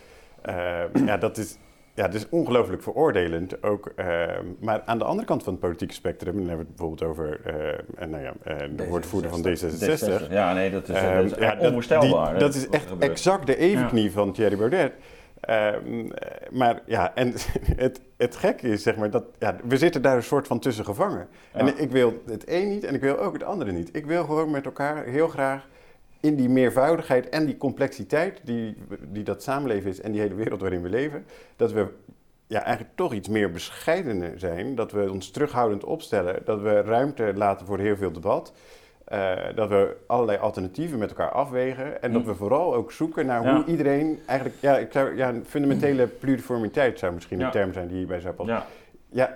eh, ja, dat is, ja, dat is ongelooflijk veroordelend ook. eh, maar aan de andere kant van het politieke spectrum, dan hebben we het bijvoorbeeld over eh, en nou ja, eh, de D66. woordvoerder van D66. D66. Ja, nee, dat is, Ehm, dat is ja, onvoorstelbaar. die- dat is echt gebeurt. exact de evenknie van Thierry Baudet. Ehm, eh, maar ja, en het, het gekke is, zeg maar, dat ja, we zitten daar een soort van tussen gevangen. En ik wil het een niet en ik wil ook het andere niet. Ik wil gewoon met elkaar heel graag in die meervoudigheid en die complexiteit die, die dat samenleven is en die hele wereld waarin we leven, dat we ja, eigenlijk toch iets meer bescheidener zijn. Dat we ons terughoudend opstellen, dat we ruimte laten voor heel veel debat. Uh, dat we allerlei alternatieven met elkaar afwegen. En dat we vooral ook zoeken naar hoe iedereen eigenlijk. Ja, ik zou, ja, een fundamentele pluriformiteit zou misschien ja. een term zijn die hierbij zou passen. Ja,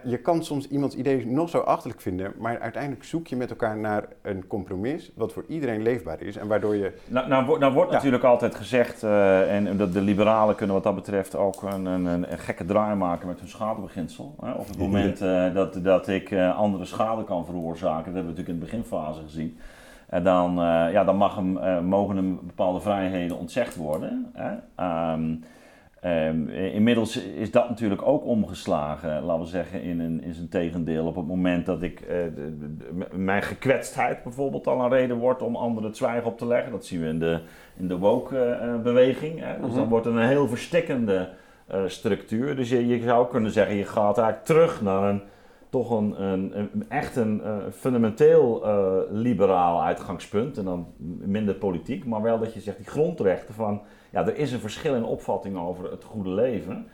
je kan soms iemands idee nog zo achterlijk vinden, maar uiteindelijk zoek je met elkaar naar een compromis wat voor iedereen leefbaar is en waardoor je... Nou, nou, nou wordt natuurlijk altijd gezegd, uh, en dat de liberalen kunnen wat dat betreft ook een, een, een gekke draai maken met hun schadebeginsel. Hè? Op het moment uh, dat, dat ik uh, andere schade kan veroorzaken, dat hebben we natuurlijk in de beginfase gezien. En dan, ja, dan mag hem, mogen hem bepaalde vrijheden ontzegd worden. Hè? Um, Um, inmiddels is dat natuurlijk ook omgeslagen, laten we zeggen, in, een, in zijn tegendeel. Op het moment dat ik uh, de, de, mijn gekwetstheid bijvoorbeeld al een reden wordt om anderen het zwijgen op te leggen. Dat zien we in de, in de woke-beweging. Uh, dus dan mhm. wordt het een heel verstikkende uh, structuur. Dus je, je zou kunnen zeggen, je gaat eigenlijk terug naar een toch een, een, een echt een fundamenteel liberaal uitgangspunt. En dan minder politiek, maar wel dat je zegt die grondrechten van ja, er is een verschil in opvatting over het goede leven.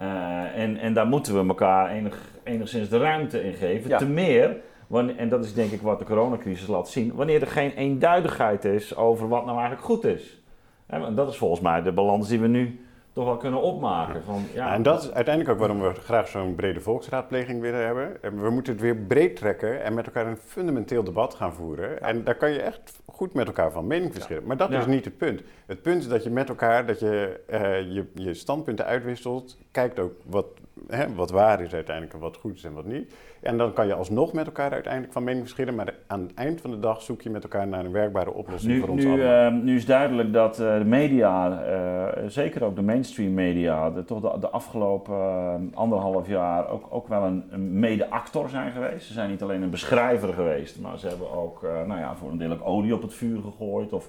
Uh, en, en daar moeten we elkaar enig, enigszins de ruimte in geven. Ja. Te meer, wanneer, en dat is denk ik wat de coronacrisis laat zien, wanneer er geen eenduidigheid is over wat nou eigenlijk goed is. En dat is volgens mij de balans die we nu toch wel kunnen opmaken. Van, ja, en dat is uiteindelijk ook waarom we graag zo'n brede volksraadpleging willen hebben. We moeten het weer breed trekken en met elkaar een fundamenteel debat gaan voeren. En daar kan je echt goed met elkaar van mening verschillen. Maar dat is niet het punt. Het punt is dat je met elkaar dat je, uh, je, je standpunten uitwisselt. Kijkt ook wat, hè, wat waar is uiteindelijk en wat goed is en wat niet. En dan kan je alsnog met elkaar uiteindelijk van mening verschillen. Maar aan het eind van de dag zoek je met elkaar naar een werkbare oplossing voor ons nu, allemaal. Uh, nu is duidelijk dat uh, de media, uh, zeker ook de mainstream media, de, toch de, de afgelopen anderhalf jaar ook, ook wel een, een mede-actor zijn geweest. Ze zijn niet alleen een beschrijver geweest, maar ze hebben ook nou ja, voor een deel ook olie op het vuur gegooid. Of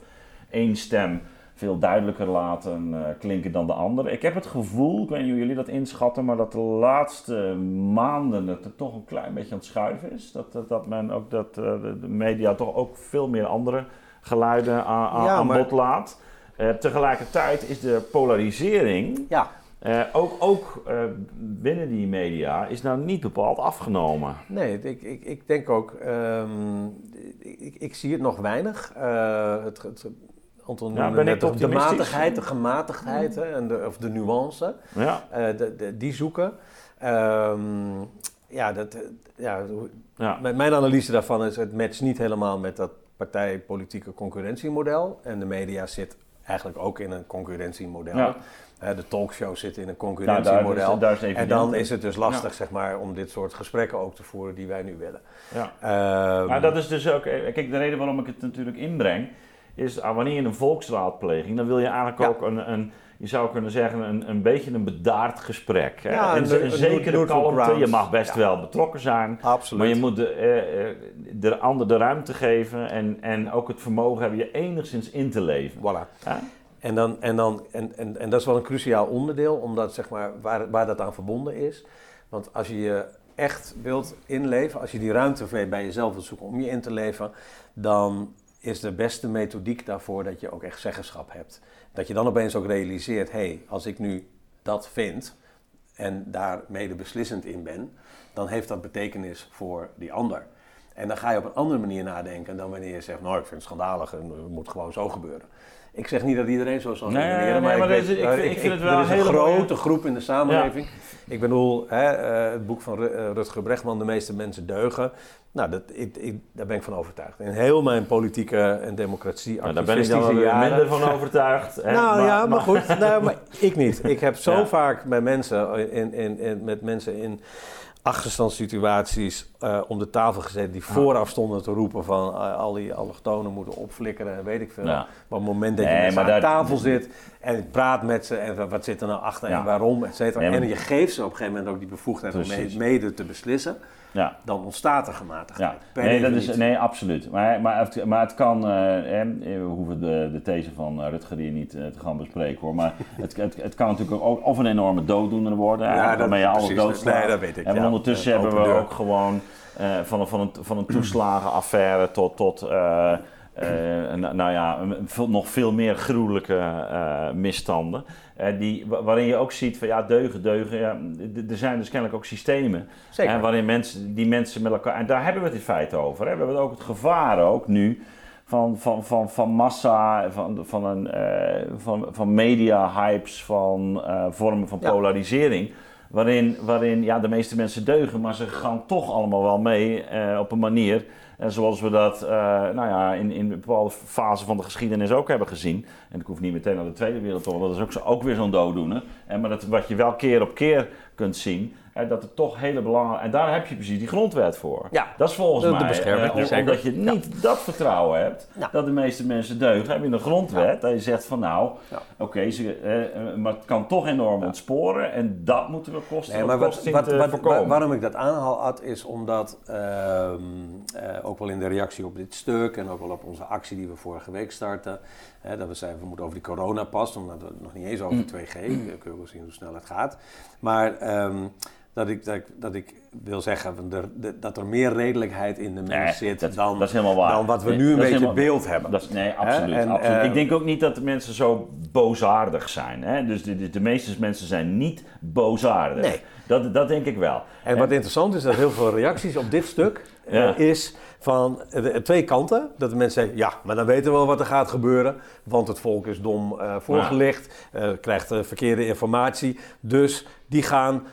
één stem veel duidelijker laten uh, klinken dan de andere. Ik heb het gevoel, ik weet niet hoe jullie dat inschatten, maar dat de laatste maanden het er toch een klein beetje aan het schuiven is. Dat, dat, dat men ook dat uh, de media toch ook veel meer andere geluiden aan, ja, aan bod laat. Uh, tegelijkertijd is de polarisering. Ja. Uh, ook ook uh, binnen die media is nou niet bepaald afgenomen. Nee, ik, ik, ik denk ook, um, ik, ik, zie het nog weinig. Uh, het, het, Anton ja, ben ik de, de matigheid, de gematigdheid hè, en de, of de nuance, ja. Uh, de, de, die zoeken. Um, ja, dat, ja, ja, mijn analyse daarvan is, het matcht niet helemaal met dat partijpolitieke concurrentiemodel. En de media zit eigenlijk ook in een concurrentiemodel. Ja. De talkshow zit in een concurrentiemodel. Nou, daar is, daar is en dan is het dus lastig zeg maar, om dit soort gesprekken ook te voeren die wij nu willen. Ja. Um, maar dat is dus ook, eh, kijk, de reden waarom ik het natuurlijk inbreng is ah, wanneer je een volksraadpleging, dan wil je eigenlijk ook een, een, je zou kunnen zeggen, een, een beetje een bedaard gesprek. Hè? Ja, een, een, een zekere kalmte. Je mag best wel betrokken zijn. Absoluut. Maar je moet de, eh, eh, de ander de ruimte geven en, en ook het vermogen hebben je enigszins in te leven. Voilà. En, dan, en, dan, en, en, en dat is wel een cruciaal onderdeel, omdat zeg maar, waar, waar dat aan verbonden is. Want als je je echt wilt inleven, als je die ruimte bij jezelf wilt zoeken om je in te leven, dan is de beste methodiek daarvoor dat je ook echt zeggenschap hebt. Dat je dan opeens ook realiseert, hé, hey, als ik nu dat vind en daar mede beslissend in ben, dan heeft dat betekenis voor die ander. En dan ga je op een andere manier nadenken dan wanneer je zegt, nou, ik vind het schandalig en het moet gewoon zo gebeuren. Ik zeg niet dat iedereen zo zal nee, redeneren, maar, maar, ik, ik, ik, vind het wel er is een grote groep in de samenleving. Ik bedoel, hè, uh, het boek van uh, Rutger Brechtman, De meeste mensen deugen. Nou, dat, ik, daar ben ik van overtuigd. In heel mijn politieke en democratie nou, Daar ben ik dan jaren, minder van overtuigd. Hè? Nou maar, ja, maar, goed. nou, maar ik niet. Ik heb zo ja. vaak bij mensen, in, in, in, met mensen in achterstandssituaties uh, om de tafel gezet die vooraf stonden te roepen van uh, al die allochtonen moeten opflikkeren en weet ik veel. Ja. Maar op het moment dat je nee, aan tafel zit en ik praat met ze en wat zit er nou achter ja. en waarom, et cetera. En je geeft ze op een gegeven moment ook die bevoegdheid om mede te beslissen ja. dan ontstaat er gematigheid. Ja. Nee, dat is, nee, absoluut. Maar, maar, het, maar het kan, uh, eh, we hoeven de, de these van uh, Rutger hier niet uh, te gaan bespreken hoor, maar het, het, het kan natuurlijk ook of een enorme dooddoener worden, ja, waarmee je alles doodslaat. Nee, dat weet ik. En ja, ondertussen hebben we ook gewoon van, een, van, een, van een toeslagenaffaire tot, tot eh, nou, nou ja, veel- nog veel meer gruwelijke eh, misstanden. eh, die, wa- waarin je ook ziet van ja, deugen, deugen. Ja, er zijn dus kennelijk ook systemen Zeker. eh, waarin mensen, die mensen met elkaar. En daar hebben we het in feite over. Hè. We hebben ook het gevaar ook nu van, van, van, van massa, van, van, een, eh, van, van media-hypes, van eh, vormen van Ja. polarisering. Waarin, waarin ja, de meeste mensen deugen, maar ze gaan toch allemaal wel mee eh, op een manier. En zoals we dat eh, nou ja, in, in bepaalde fasen van de geschiedenis ook hebben gezien. En ik hoef niet meteen naar de Tweede Wereldoorlog, dat is ook, ook weer zo'n dooddoener. En maar dat, wat je wel keer op keer kunt zien, hè, dat er toch hele belangrijke... En daar heb je precies die grondwet voor. Ja, Dat is volgens de- de mij, bescherming, eh, omdat je niet dat vertrouwen hebt, Ja. dat de meeste mensen deugen, heb je een grondwet. Dat je zegt van nou, Ja. oké, eh, eh, maar het kan toch enorm ontsporen. En dat moeten we kosten, Nee, maar wat, kosten wat, te wat- voorkomen. wa- waarom ik dat aanhaal, Ad, is omdat ehm, eh, ook wel in de reactie op dit stuk en ook wel op onze actie die we vorige week starten, hè, dat we zeiden we moeten over die coronapas, omdat we het nog niet eens over Mm. 2G, eh, kunnen we wel zien hoe snel het gaat. Maar ehm, dat, ik, dat, ik, dat ik wil zeggen dat er meer redelijkheid in de mens Nee, zit dat, dan, dat is helemaal waar. dan wat we Nee, nu een beetje helemaal- beeld hebben. Dat is, nee, absoluut. En, absoluut. eh, ik denk ook niet dat de mensen zo boosaardig zijn. Hè? Dus de, de, de meeste mensen zijn niet boosaardig. Nee. Dat, dat denk ik wel. En wat interessant is, dat heel veel reacties op dit stuk eh, Ja. is van de, twee kanten. Dat de mensen zeggen, ja, maar dan weten we wel wat er gaat gebeuren. Want het volk is dom eh, voorgelicht, eh, krijgt eh, verkeerde informatie. Dus die gaan,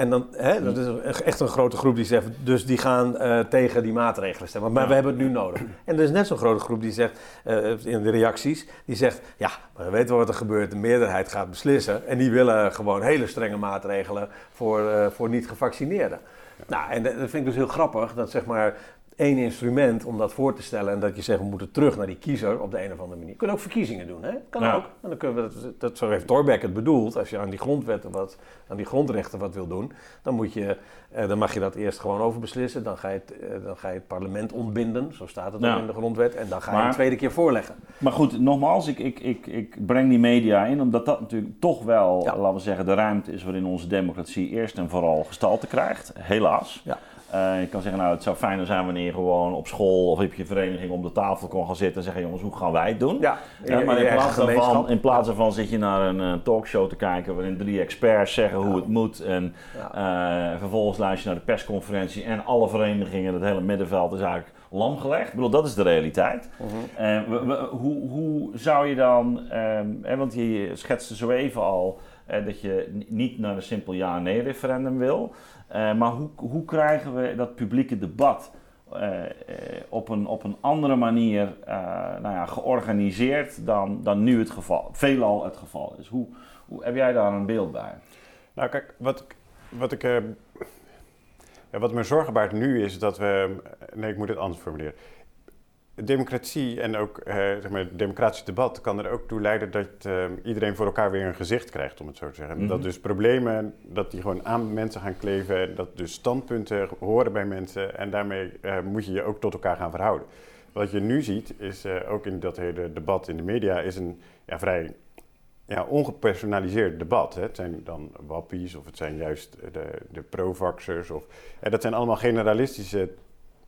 en dan, hè, dat is echt een grote groep die zegt, dus die gaan eh, tegen die maatregelen stemmen. Maar Ja. we hebben het nu nodig. En er is net zo'n grote groep die zegt, eh, in de reacties, die zegt, ja, maar dan weten we wat er gebeurt. De meerderheid gaat beslissen. En die willen gewoon hele strenge maatregelen voor, eh, voor niet-gevaccineerden. Nou, en dat vind ik dus heel grappig, dat zeg maar één instrument om dat voor te stellen en dat je zegt we moeten terug naar die kiezer op de een of andere manier. Je kunt ook verkiezingen doen, hè? Kan Ja. ook. En dan kunnen we dat, dat, zo heeft Thorbecke het bedoeld. Als je aan die grondwetten wat, aan die grondrechten wat wil doen, dan, moet je, eh, dan mag je dat eerst gewoon over beslissen. Dan ga, je het, eh, dan ga je het parlement ontbinden, zo staat het Ja. ook in de grondwet. En dan ga je Maar- een tweede keer voorleggen. Maar goed, nogmaals, ik, ik, ik, ik breng die media in, omdat dat natuurlijk toch wel, Ja. laten we zeggen, de ruimte is waarin onze democratie eerst en vooral gestalte krijgt. Helaas. Ja. Eh, je kan zeggen, nou, het zou fijner zijn wanneer je gewoon op school of op je vereniging om de tafel kon gaan zitten en zeggen, jongens, hoe gaan wij het doen? Ja, Ja, maar in plaats, daarvan, in plaats daarvan zit je naar een eh, talkshow te kijken waarin drie experts zeggen hoe het moet. En Ja. eh, vervolgens luister je naar de persconferentie en alle verenigingen, het hele middenveld is eigenlijk lam gelegd. Ik bedoel, dat is de realiteit. Mhm. Eh, we- we- hoe, hoe zou je dan, ehm, want je schetste zo even al eh, dat je niet naar een simpel ja-nee referendum wil. Eh, maar hoe, hoe krijgen we dat publieke debat eh, eh, op, een, op een andere manier nou ja, georganiseerd dan, dan nu het geval, veelal het geval is? Hoe, hoe, heb jij daar een beeld bij? Nou, kijk, wat wat ik. wat me zorgen baart nu is dat we. Nee, ik moet het anders formuleren. Democratie en ook eh, zeg maar, het democratisch debat kan er ook toe leiden dat eh, iedereen voor elkaar weer een gezicht krijgt, om het zo te zeggen. Mhm. Dat dus problemen, dat die gewoon aan mensen gaan kleven, dat dus standpunten horen bij mensen en daarmee eh, moet je je ook tot elkaar gaan verhouden. Wat je nu ziet, is ook in dat hele debat in de media, is een ja, vrij ja, ongepersonaliseerd debat. Hè. Het zijn dan wappies of het zijn juist de, de pro-vaxxers. Of, eh, dat zijn allemaal generalistische,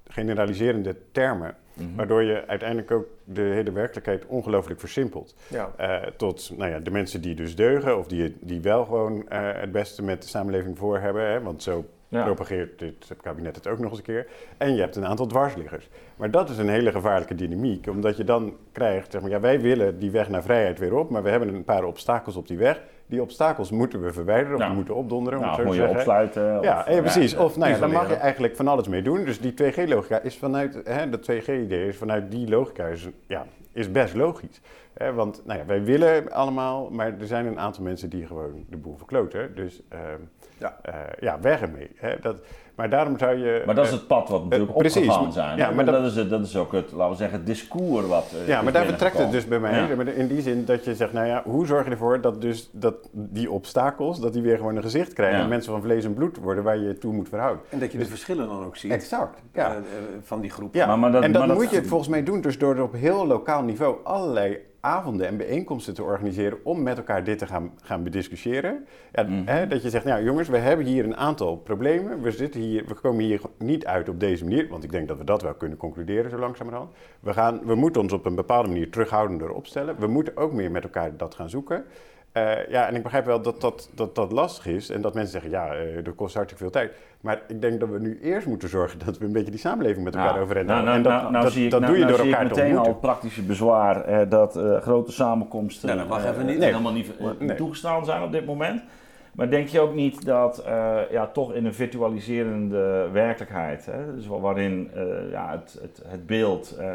generaliserende termen. Mhm. Waardoor je uiteindelijk ook de hele werkelijkheid ongelooflijk versimpelt. Ja. Eh, tot nou ja, de mensen die dus deugen of die, die wel gewoon eh, het beste met de samenleving voor hebben. Hè, want zo Ja. propageert dit kabinet het ook nog eens een keer. En je hebt een aantal dwarsliggers. Maar dat is een hele gevaarlijke dynamiek, omdat je dan krijgt, zeg maar, ja, wij willen die weg naar vrijheid weer op, maar we hebben een paar obstakels op die weg. Die obstakels moeten we verwijderen of Ja. we moeten opdonderen. om Nou, zo moet je opsluiten? of- Ja, eh, precies. Of nou ja, dan mag je eigenlijk van alles mee doen. Dus die 2G-logica is vanuit, hè, dat 2G-idee is vanuit die logica is, ja, is best logisch. Hè, want nou ja, wij willen allemaal, maar er zijn een aantal mensen die gewoon de boel verkloten. Dus ehm, Ja. eh, ja, weg ermee. Hè, dat, maar daarom zou je... Maar dat is eh, het pad wat natuurlijk eh, precies, opgegaan zijn. ja, maar dat, dat- is het, dat is ook het, laten we zeggen, het discours wat Ja, maar daar vertrekt het dus bij mij. Ja. In die zin dat je zegt, nou ja, hoe zorg je ervoor dat, dus, dat die obstakels, dat die weer gewoon een gezicht krijgen. Ja. En mensen van vlees en bloed worden waar je je toe moet verhouden. En dat je de verschillen dan ook ziet Exact, ja. van die groep. Ja, Maar- maar dat- en maar dat- moet je het volgens mij doen, dus door er op heel lokaal niveau allerlei avonden en bijeenkomsten te organiseren om met elkaar dit te gaan, gaan bediscussiëren. Ja, Mhm. hè, dat je zegt, nou jongens, we hebben hier een aantal problemen. We, zitten hier, we komen hier niet uit op deze manier, want ik denk dat we dat wel kunnen concluderen zo langzamerhand. We, gaan, we moeten ons op een bepaalde manier terughoudender opstellen. We moeten ook meer met elkaar dat gaan zoeken. Eh, ja, en ik begrijp wel dat dat, dat dat lastig is en dat mensen zeggen, ja, eh dat kost hartstikke veel tijd. Maar ik denk dat we nu eerst moeten zorgen dat we een beetje die samenleving met elkaar Ja. overeind Nou, houden. nou, en dat, nou, nou dat, zie ik, dat nou, doe je nou door zie ik elkaar te meteen al het praktische bezwaar eh, dat eh, grote samenkomsten Nee, mag eh, even niet. helemaal niet Nee. toegestaan zijn op dit moment. Maar denk je ook niet dat eh, ja, toch in een virtualiserende werkelijkheid, hè, dus wa- waarin eh, ja, het, het, het beeld eh,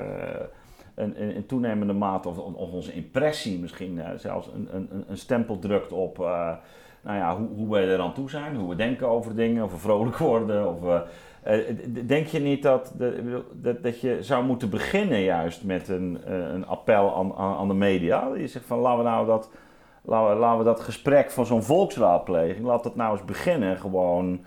een, in, toenemende mate, of, of onze impressie misschien eh, zelfs, een, een, een stempel drukt op eh, nou ja, hoe, hoe we er aan toe zijn, hoe we denken over dingen, of we vrolijk worden. Of, eh, denk je niet dat, dat, dat je zou moeten beginnen juist met een, een appel aan, aan, de media? Je zegt van laten we nou dat, laten we, laten we dat gesprek van zo'n volksraadpleging, laat dat nou eens beginnen gewoon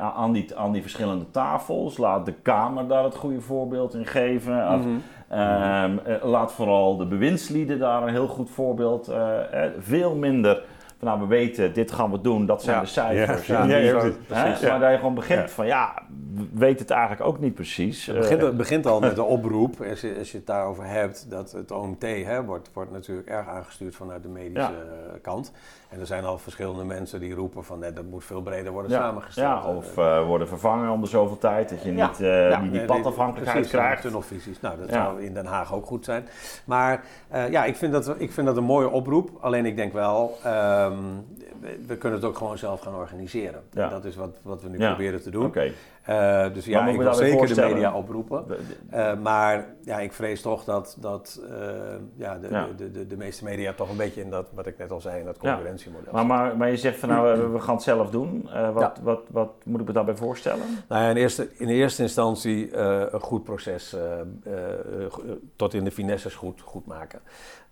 aan, die, aan die verschillende tafels. Laat de Kamer daar het goede voorbeeld in geven. Of, Mhm. Ehm, eh, laat vooral de bewindslieden daar een heel goed voorbeeld. eh, eh, veel minder van nou, we weten, dit gaan we doen, dat zijn Ja. de cijfers. Ja, ja, ja, precies. Maar dat je gewoon begint van ja, we weten het eigenlijk ook niet precies. Het begint, Eh, het begint al met de oproep, als je, als je het daarover hebt, dat het OMT hè, wordt, wordt natuurlijk erg aangestuurd vanuit de medische eh, kant. En er zijn al verschillende mensen die roepen van nee, dat moet veel breder worden ja, samengesteld. ja, of eh, worden vervangen om de zoveel tijd, dat je Ja. niet eh, Ja, die, padafhankelijkheid precies, krijgt. tunnelvisies. Nou, dat zou in Den Haag ook goed zijn. Maar eh, ja, ik vind, dat, ik vind dat een mooie oproep. Alleen ik denk wel, ehm, we, we kunnen het ook gewoon zelf gaan organiseren. Dat is wat, wat we nu proberen te doen. Oké. Eh, dus ja, ik wil zeker de media oproepen. Eh, maar ja, ik vrees toch dat, dat eh, ja, de, Ja. De, de, de meeste media toch een beetje in dat, wat ik net al zei, in dat Ja. concurrentiemodel Maar, maar, maar je zegt van nou, we- gaan het zelf doen. Wat, Ja. wat, wat moet ik me daarbij voorstellen? Nou ja, in, eerste, in eerste instantie een goed proces tot in de finesses goed, goed maken.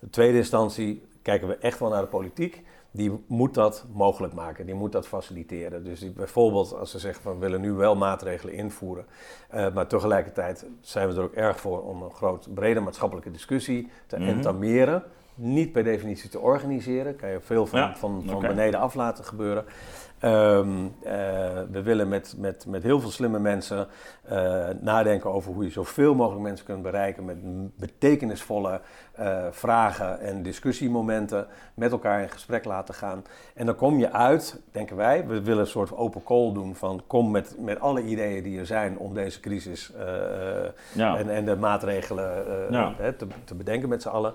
In tweede instantie kijken we echt wel naar de politiek. Die moet dat mogelijk maken, die moet dat faciliteren. Dus die, bijvoorbeeld als ze zeggen van we willen nu wel maatregelen invoeren, eh, maar tegelijkertijd zijn we er ook erg voor om een groot, brede maatschappelijke discussie te Mhm. entameren. Niet per definitie te organiseren, kan je veel van, Ja, van, van beneden af laten gebeuren. Ehm, eh, we willen met, met, met heel veel slimme mensen eh, nadenken over hoe je zoveel mogelijk mensen kunt bereiken met betekenisvolle eh, vragen en discussiemomenten met elkaar in gesprek laten gaan. En dan kom je uit, denken wij, we willen een soort open call doen van kom met, met alle ideeën die er zijn om deze crisis Ja. en, en de maatregelen Ja. te, te bedenken met z'n allen.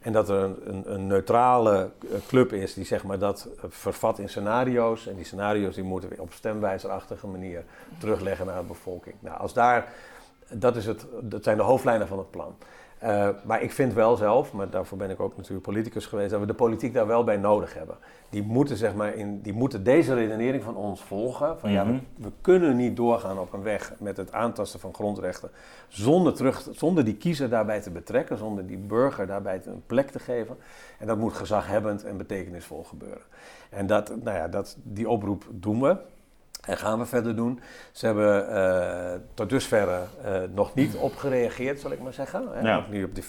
En dat er een, een, een neutrale eh, club is die zeg maar, dat eh, vervat in scenario's. En die scenario's die moeten we op stemwijzerachtige manier terugleggen naar de bevolking. Nou, als daar, dat, is het, dat zijn de hoofdlijnen van het plan. Eh, maar ik vind wel zelf, maar daarvoor ben ik ook natuurlijk politicus geweest, dat we de politiek daar wel bij nodig hebben. Die moeten, zeg maar, in, die moeten deze redenering van ons volgen. Van ja, Mhm. we, we kunnen niet doorgaan op een weg met het aantasten van grondrechten zonder, terug, zonder die kiezer daarbij te betrekken, zonder die burger daarbij een plek te geven. En dat moet gezaghebbend en betekenisvol gebeuren. En dat, nou ja, dat, die oproep doen we. En gaan we verder doen. Ze hebben eh, tot dusverre eh, nog niet op gereageerd, zal ik maar zeggen. Hè? Ja. Ook Nu op die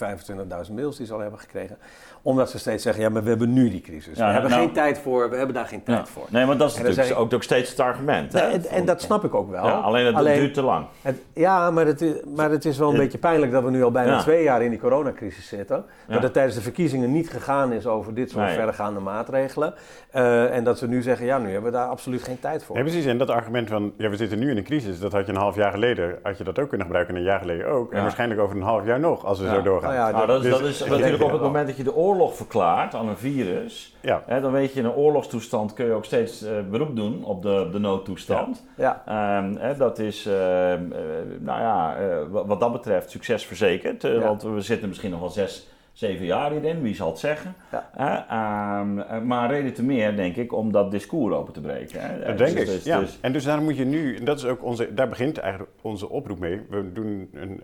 25.000 mails die ze al hebben gekregen. Omdat ze steeds zeggen, ja, maar we hebben nu die crisis. Ja, we hebben nou- geen tijd voor, we hebben daar geen tijd Ja. voor. Nee, want dat is En natuurlijk zeg ook, ook steeds het argument. hè? En, en dat snap ik ook wel. Ja, alleen het duurt te lang. het, ja, maar het, is, maar het is wel een Het- beetje pijnlijk dat we nu al bijna Ja. twee jaar in die coronacrisis zitten. Ja. Dat het tijdens de verkiezingen niet gegaan is over dit soort Nee. verregaande maatregelen. Eh, en dat ze nu zeggen, ja, nu hebben we daar absoluut geen tijd voor. Nee, precies. En dat argument van, ja, we zitten nu in een crisis, dat had je een half jaar geleden, had je dat ook kunnen gebruiken en een jaar geleden ook. En waarschijnlijk over een half jaar nog, als we Ja. zo doorgaan. Nou ja, Nou, dat is, Dus- dat is natuurlijk op het moment dat je de oorlog verklaart aan een virus. Ja. Hè, dan weet je, in een oorlogstoestand kun je ook steeds eh, beroep doen op de, de noodtoestand. Ja. Ehm, hè, dat is, ehm, eh, nou ja, eh, wat, dat betreft succes verzekerd. Ja. Want we zitten misschien nog wel zes, zeven jaar hierin, wie zal het zeggen. Ja. Eh, maar reden te meer, denk ik, om dat discours open te breken. Hè. Dat Dus- denk ik. dus- ja. dus- en dus daarom moet je nu, en dat is ook onze, daar begint eigenlijk onze oproep mee. We doen een,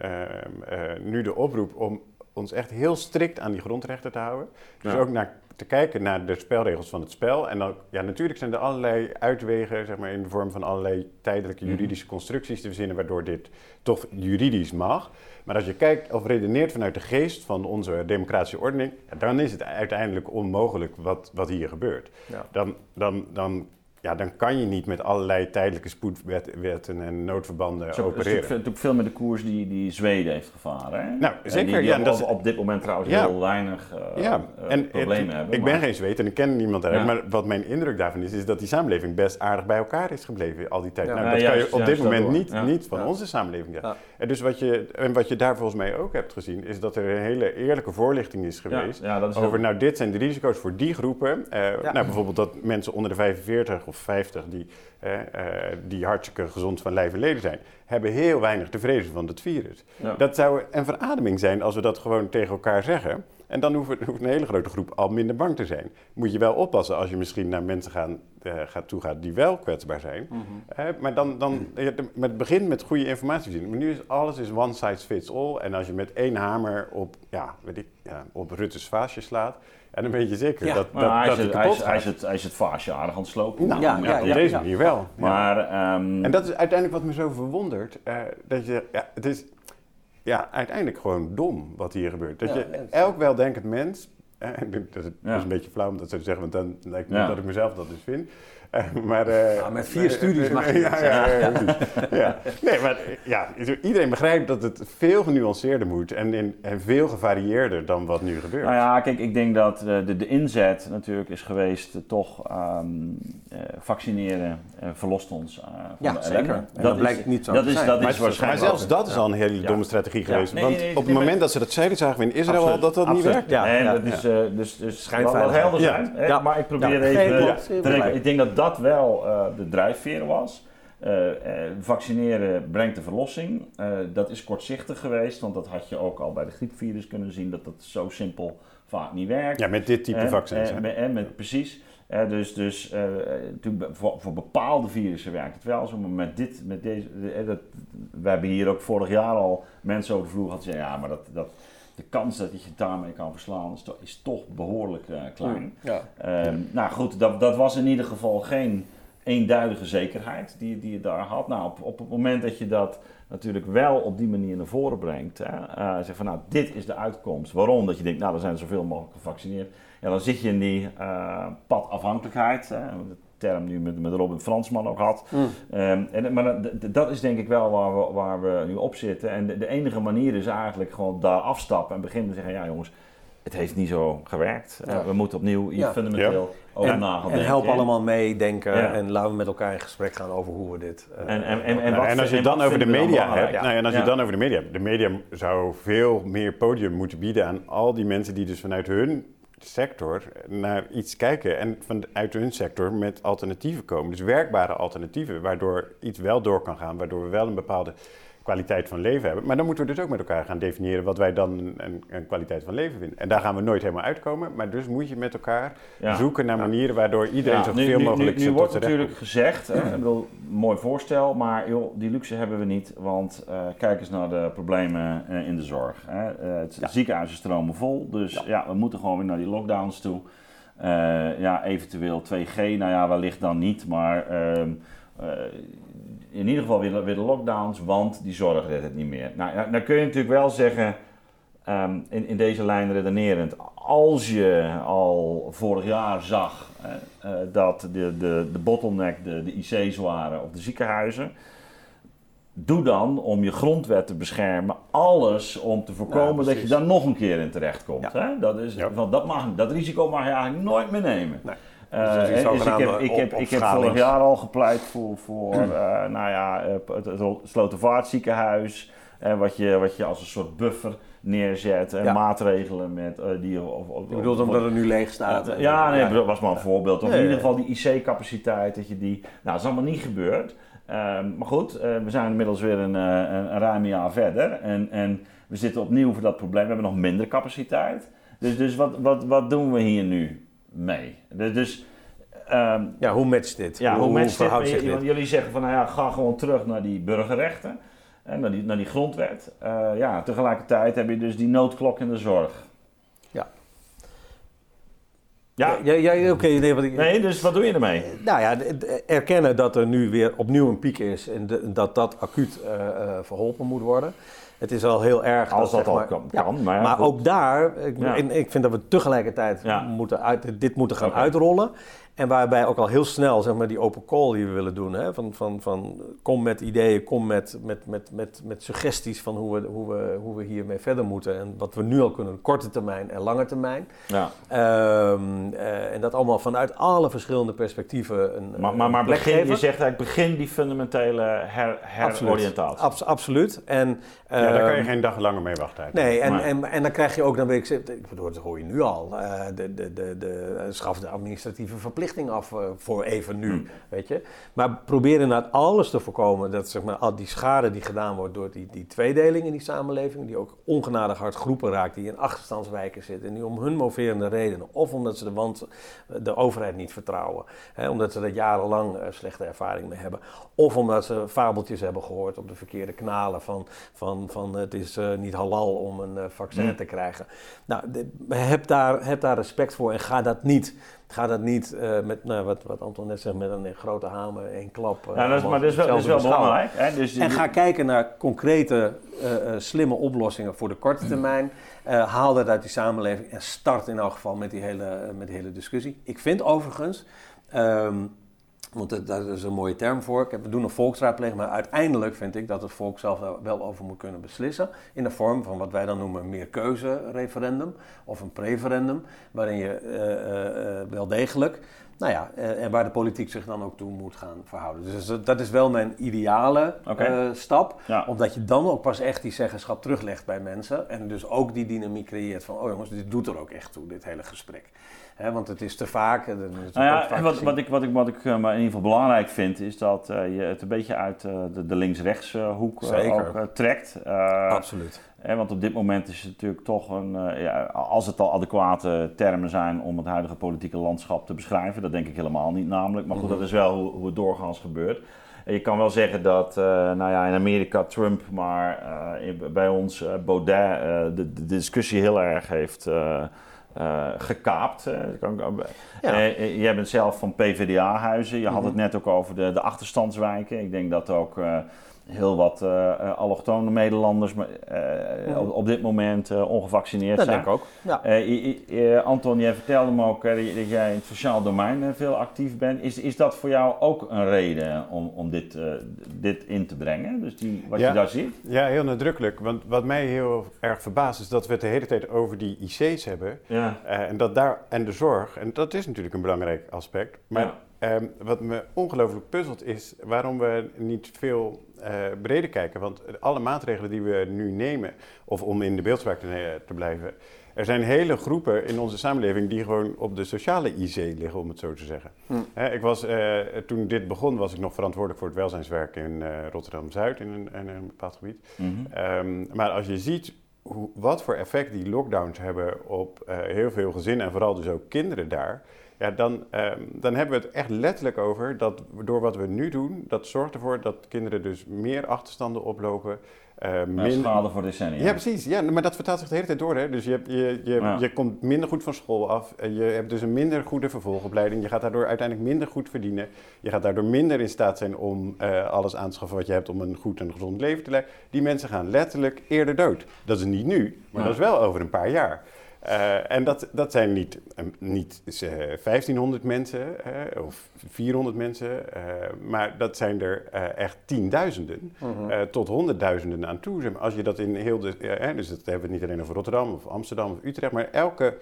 nu de oproep om ons echt heel strikt aan die grondrechten te houden. Dus Ja. ook naar te kijken naar de spelregels van het spel. En dan, ja, natuurlijk zijn er allerlei uitwegen, zeg maar, in de vorm van allerlei tijdelijke Mhm. juridische constructies te verzinnen, waardoor dit toch juridisch mag. Maar als je kijkt of redeneert vanuit de geest van onze democratische ordening, ja, dan is het uiteindelijk onmogelijk wat, wat hier gebeurt. Ja. Dan, dan, dan, ja, dan kan je niet met allerlei tijdelijke spoedwetten en noodverbanden Zo, dat is opereren. natuurlijk, veel met de koers die, die Zweden heeft gevaren. Hè? Nou, En zeker, Die, die ja, op, dat is- op dit moment trouwens Ja. heel weinig eh, Ja, eh, en het- problemen hebben. ik ben geen Zweed en ik ken niemand daar. Ja. Maar wat mijn indruk daarvan is, is dat die samenleving best aardig bij elkaar is gebleven al die tijd. Ja. Nou, Ja, dat kan je op dit moment niet, Ja. niet van Ja. onze samenleving zeggen. Ja. En, dus wat je, en wat je daar volgens mij ook hebt gezien, is dat er een hele eerlijke voorlichting is geweest. is Over, heel- nou, dit zijn de risico's voor die groepen. Eh, Ja. Nou, bijvoorbeeld dat mensen onder de 45 of 50 die, eh, eh, die hartstikke gezond van lijf en leden zijn, hebben heel weinig te vrezen van het virus. Ja. Dat zou een verademing zijn als we dat gewoon tegen elkaar zeggen. En dan hoeft, hoeft een hele grote groep al minder bang te zijn. Moet je wel oppassen als je misschien naar mensen gaan, eh, gaat toegaat die wel kwetsbaar zijn. Mhm. Maar dan, dan met begin met goede informatie zien. Maar nu is alles is one size fits all. En als je met één hamer op, ja, weet ik, ja, op Rutte's vaasje slaat, en dan weet je zeker Ja. dat, Maar dat, hij, dat is hij, kapot is, hij, is het, hij is het vaasje aardig aan het slopen. Nou, Ja, ja, ja, op ja, deze ja. manier wel. Ja. Maar, ehm, En dat is uiteindelijk wat me zo verwondert. eh, dat je, ja, het is ja, uiteindelijk gewoon dom wat hier gebeurt. Dat Ja, je elk weldenkend mens, eh, dat, is, Ja. dat is een beetje flauw om dat zo te zeggen, want dan lijkt het Ja. dat ik mezelf dat dus vind. Eh, maar, eh, Ja, met vier maar- studies mag je ja, dat ja. Nee, maar eh, ja, iedereen begrijpt dat het veel genuanceerder moet en, in, en veel gevarieerder dan wat nu gebeurt. Nou ja, kijk, ik denk dat eh, de, de inzet natuurlijk is geweest eh, toch ehm, eh, vaccineren eh, verlost ons eh, van Ja, de zeker. dat blijkt niet zo dat te is, zijn. Dat Maar, is waarschijnlijk maar zelfs dat is al een hele Ja. domme strategie Ja, geweest. nee, want nee, nee, op het nee, moment dat ze dat zeiden, zagen we in Israël al dat dat niet werkt. Ja, Nee, ja, dat is, eh, dus, dus Schijnveiligheid. laat helder zijn. Maar ik probeer even eh, te. Ik denk dat dat wel eh, de drijfveer was. Eh, eh, vaccineren brengt de verlossing. Dat is kortzichtig geweest, want dat had je ook al bij de griepvirus kunnen zien dat dat zo simpel vaak niet werkt. Ja, met dit type vaccins. hè. met, precies. Dus dus be- voor, voor bepaalde virussen werkt het wel zo, maar met dit, met deze, dat, we hebben hier ook vorig jaar al mensen over de vloer gehad die zeiden, ja, maar dat, dat, de kans dat je daarmee kan verslaan is toch, is toch behoorlijk eh, klein. Ja. Ehm, nou goed, dat, dat was in ieder geval geen eenduidige zekerheid die, die je daar had. Nou, op, op het moment dat je dat natuurlijk wel op die manier naar voren brengt, hè, eh, zeg van nou, dit is de uitkomst. Waarom? Dat je denkt, nou, er zijn zoveel mogelijk gevaccineerd. Ja, dan zit je in die eh, padafhankelijkheid, hè, term nu met, met Robin Fransman ook had. Mm. Ehm, en, maar dat- dat- is denk ik wel waar we, waar we nu op zitten. En de, de enige manier is eigenlijk gewoon daar afstappen en beginnen te zeggen, ja jongens, het heeft niet zo gewerkt. Ja. Eh, we moeten opnieuw hier Ja. fundamenteel over En, help allemaal meedenken Ja. en laten we met elkaar in gesprek gaan over hoe we dit... eh, En, en, en, en, Nou, wat en als je dan over de media hebt, nou, ja, en als je Ja. het dan over de media hebt, de media zou veel meer podium moeten bieden aan al die mensen die dus vanuit hun sector naar iets kijken en vanuit hun sector met alternatieven komen. Dus werkbare alternatieven, waardoor iets wel door kan gaan, waardoor we wel een bepaalde kwaliteit van leven hebben. Maar dan moeten we dus ook met elkaar gaan definiëren wat wij dan een, een kwaliteit van leven vinden. En daar gaan we nooit helemaal uitkomen, maar dus moet je met elkaar Ja. zoeken naar manieren waardoor iedereen Ja, zoveel nu, nu- mogelijk Nu, nu tot wordt natuurlijk gezegd, ik bedoel, mooi voorstel, maar joh, die luxe hebben we niet. Want eh, kijk eens naar de problemen eh, in de zorg. Hè. Eh, het ziekenhuizen stromen vol, dus Ja. we moeten gewoon weer naar die lockdowns toe. Ja, eventueel 2G, nou ja, wellicht dan niet, maar ehm, eh, in ieder geval weer, weer de lockdowns, want die zorg redt het niet meer. Nou, dan kun je natuurlijk wel zeggen, ehm, in, in deze lijn redenerend, als je al vorig jaar zag eh, eh, dat de, de, de bottleneck de, de IC's waren of de ziekenhuizen, doe dan om je grondwet te beschermen alles om te voorkomen dat je daar nog een keer in terechtkomt. Ja. Hè? Dat, is, Ja. want dat, mag, dat risico mag je eigenlijk nooit meer nemen. Nee. Eh, Dus is hè, dus ik heb, ik heb, ik heb vorig jaar al gepleit voor, voor eh, nou ja, eh, het, het Slotervaartziekenhuis. eh, wat, je, wat je als een soort buffer neerzet. En Ja. maatregelen met, eh, die... Of, of, Je bedoelt omdat het nu leeg staat? en- ja, nee, dat was maar een voorbeeld. Of in ieder geval die IC-capaciteit, dat je die... Nou, dat is allemaal niet gebeurd. Ehm, maar goed, eh, we zijn inmiddels weer een, eh, een, een ruim jaar verder. En, en we zitten opnieuw voor dat probleem. We hebben nog minder capaciteit. Dus, dus wat, wat, wat doen we hier nu mee? Dus... ehm, Ja, hoe matcht dit? ja, hoe, matcht dit? verhoudt zich Want dit? Jullie zeggen van, nou ja, ga gewoon terug naar die burgerrechten. En naar die, naar die grondwet. Eh, ja, tegelijkertijd heb je dus die noodklok in de zorg. Ja. Ja, ja, oké. nee, wat ik, Nee, dus wat doe je ermee? Nou ja, erkennen dat er nu weer opnieuw een piek is en dat dat acuut eh, eh, verholpen moet worden. Het is al heel erg. Als dat al maar- kan, Ja, kan, maar ja, maar ook daar, ik, ik vind dat we tegelijkertijd moeten uit, dit moeten gaan uitrollen. En waarbij ook al heel snel zeg maar, die open call die we willen doen. Hè, van, van, van, kom met ideeën, kom met, met, met, met, met suggesties van hoe we, hoe, we, hoe we hiermee verder moeten. En wat we nu al kunnen, korte termijn en lange termijn. Ja. Ehm, eh, en dat allemaal vanuit alle verschillende perspectieven. Een, Maar, maar, maar plek begin, je zegt eigenlijk begin die fundamentele her, heroriëntatie. Abs- absoluut. En, Ja, daar kan je ehm, geen dag langer mee wachten. eigenlijk. Nee, en, Maar- en, en dan krijg je ook, dan weet ik, ze- ik bedoel, dat hoor je nu al, eh, de, de, de, de, eh, schaf de administratieve verplichting af eh, voor even nu, Hmm. weet je. Maar probeer inderdaad alles te voorkomen, dat zeg maar, al die schade die gedaan wordt door die, die tweedeling in die samenleving, die ook ongenadig hard groepen raakt, die in achterstandswijken zitten, en die om hun moverende redenen, of omdat ze de, want, de overheid niet vertrouwen, hè, omdat ze er jarenlang eh, slechte ervaring mee hebben, of omdat ze fabeltjes hebben gehoord op de verkeerde kanalen van, van, van het is eh, niet halal om een eh, vaccin Mm. te krijgen. Nou, de- heb, daar, heb daar respect voor en ga dat niet, ga dat niet eh, met, nou, wat, wat Anton net zegt, met een grote hamer, één klap. eh, Ja, dat is, maar dat is wel, dat is wel belangrijk. Hè? Dus die- En ga kijken naar concrete, eh, eh, slimme oplossingen voor de korte termijn. Eh, haal dat uit die samenleving en start in elk geval met die hele, met die hele discussie. Ik vind overigens, ehm, want dat- daar is een mooie term voor, we doen een volksraadpleging, maar uiteindelijk vind ik dat het volk zelf wel, wel over moet kunnen beslissen. In de vorm van wat wij dan noemen een meerkeuze-referendum of een preferendum, waarin je eh, eh, eh, wel degelijk nou ja, en waar de politiek zich dan ook toe moet gaan verhouden. Dus dat- is wel mijn ideale stap. Ja. Omdat je dan ook pas echt die zeggenschap teruglegt bij mensen. En dus ook die dynamiek creëert van, oh jongens, dit doet er ook echt toe, dit hele gesprek. Hè, want het is te vaak. is Nou ja, vaak wat, wat ik, wat ik, wat ik eh, maar in ieder geval belangrijk vind, is dat eh, je het een beetje uit eh, de, de links-rechts hoek ook trekt. Absoluut. hè, want op dit moment is het natuurlijk toch een, ja, als het al adequate termen zijn om het huidige politieke landschap te beschrijven, dat denk ik helemaal niet namelijk. Maar goed, Mhm. dat is wel hoe, hoe het doorgaans gebeurt. En je kan wel zeggen dat, nou ja, in Amerika Trump, maar in- bij ons Baudet de, de discussie heel erg heeft eh, gekaapt. eh. Ja. eh, jij bent zelf van PvdA-huizen. Je had Mhm. het net ook over de, de achterstandswijken. Ik denk dat ook heel wat eh, eh, allochtone Nederlanders maar, eh, Mhm. op, op dit moment eh, ongevaccineerd Dat zijn. denk ik ook. Ja. Eh, i- i- eh, Anton, jij vertelde me ook dat dat jij in het sociaal domein veel actief bent. Is, is dat voor jou ook een reden om, om dit, eh, dit in te brengen? Dus die, wat Ja. je daar ziet? Ja, heel nadrukkelijk. Want wat mij heel erg verbaast is dat we het de hele tijd over die IC's hebben. Ja. Eh, en, dat daar, en de zorg, en dat is natuurlijk een belangrijk aspect. Maar Ehm, wat me ongelooflijk puzzelt is waarom we niet veel eh, breder kijken. Want alle maatregelen die we nu nemen, of om in de beeldspraak te, blijven, er zijn hele groepen in onze samenleving die gewoon op de sociale IC liggen, om het zo te zeggen. Hm. Ik was, eh, toen dit begon, was ik nog verantwoordelijk voor het welzijnswerk in eh, Rotterdam-Zuid, in een, in een bepaald gebied. Mhm. Ehm, maar als je ziet hoe, wat voor effect die lockdowns hebben op heel veel gezinnen en vooral dus ook kinderen daar, ja, dan, ehm, dan hebben we het echt letterlijk over dat door wat we nu doen, dat zorgt ervoor dat kinderen dus meer achterstanden oplopen. eh, Ja, min- schade voor decennia. ja, precies. Ja, maar dat vertaalt zich de hele tijd door. Hè? Dus je, je, je, Ja. je komt minder goed van school af. en Je hebt dus een minder goede vervolgopleiding. Je gaat daardoor uiteindelijk minder goed verdienen. Je gaat daardoor minder in staat zijn om eh, alles aan te schaffen wat je hebt om een goed en gezond leven te leiden. Die mensen gaan letterlijk eerder dood. Dat is niet nu, maar Ja. dat is wel over een paar jaar. Eh, en dat, dat zijn niet, eh, niet eh, 1500 mensen eh, of 400 mensen, eh, maar dat zijn er echt tienduizenden Mhm. tot honderdduizenden aan toe. Als je dat in heel de, dus dat hebben we het niet alleen over Rotterdam of Amsterdam of Utrecht, maar elke,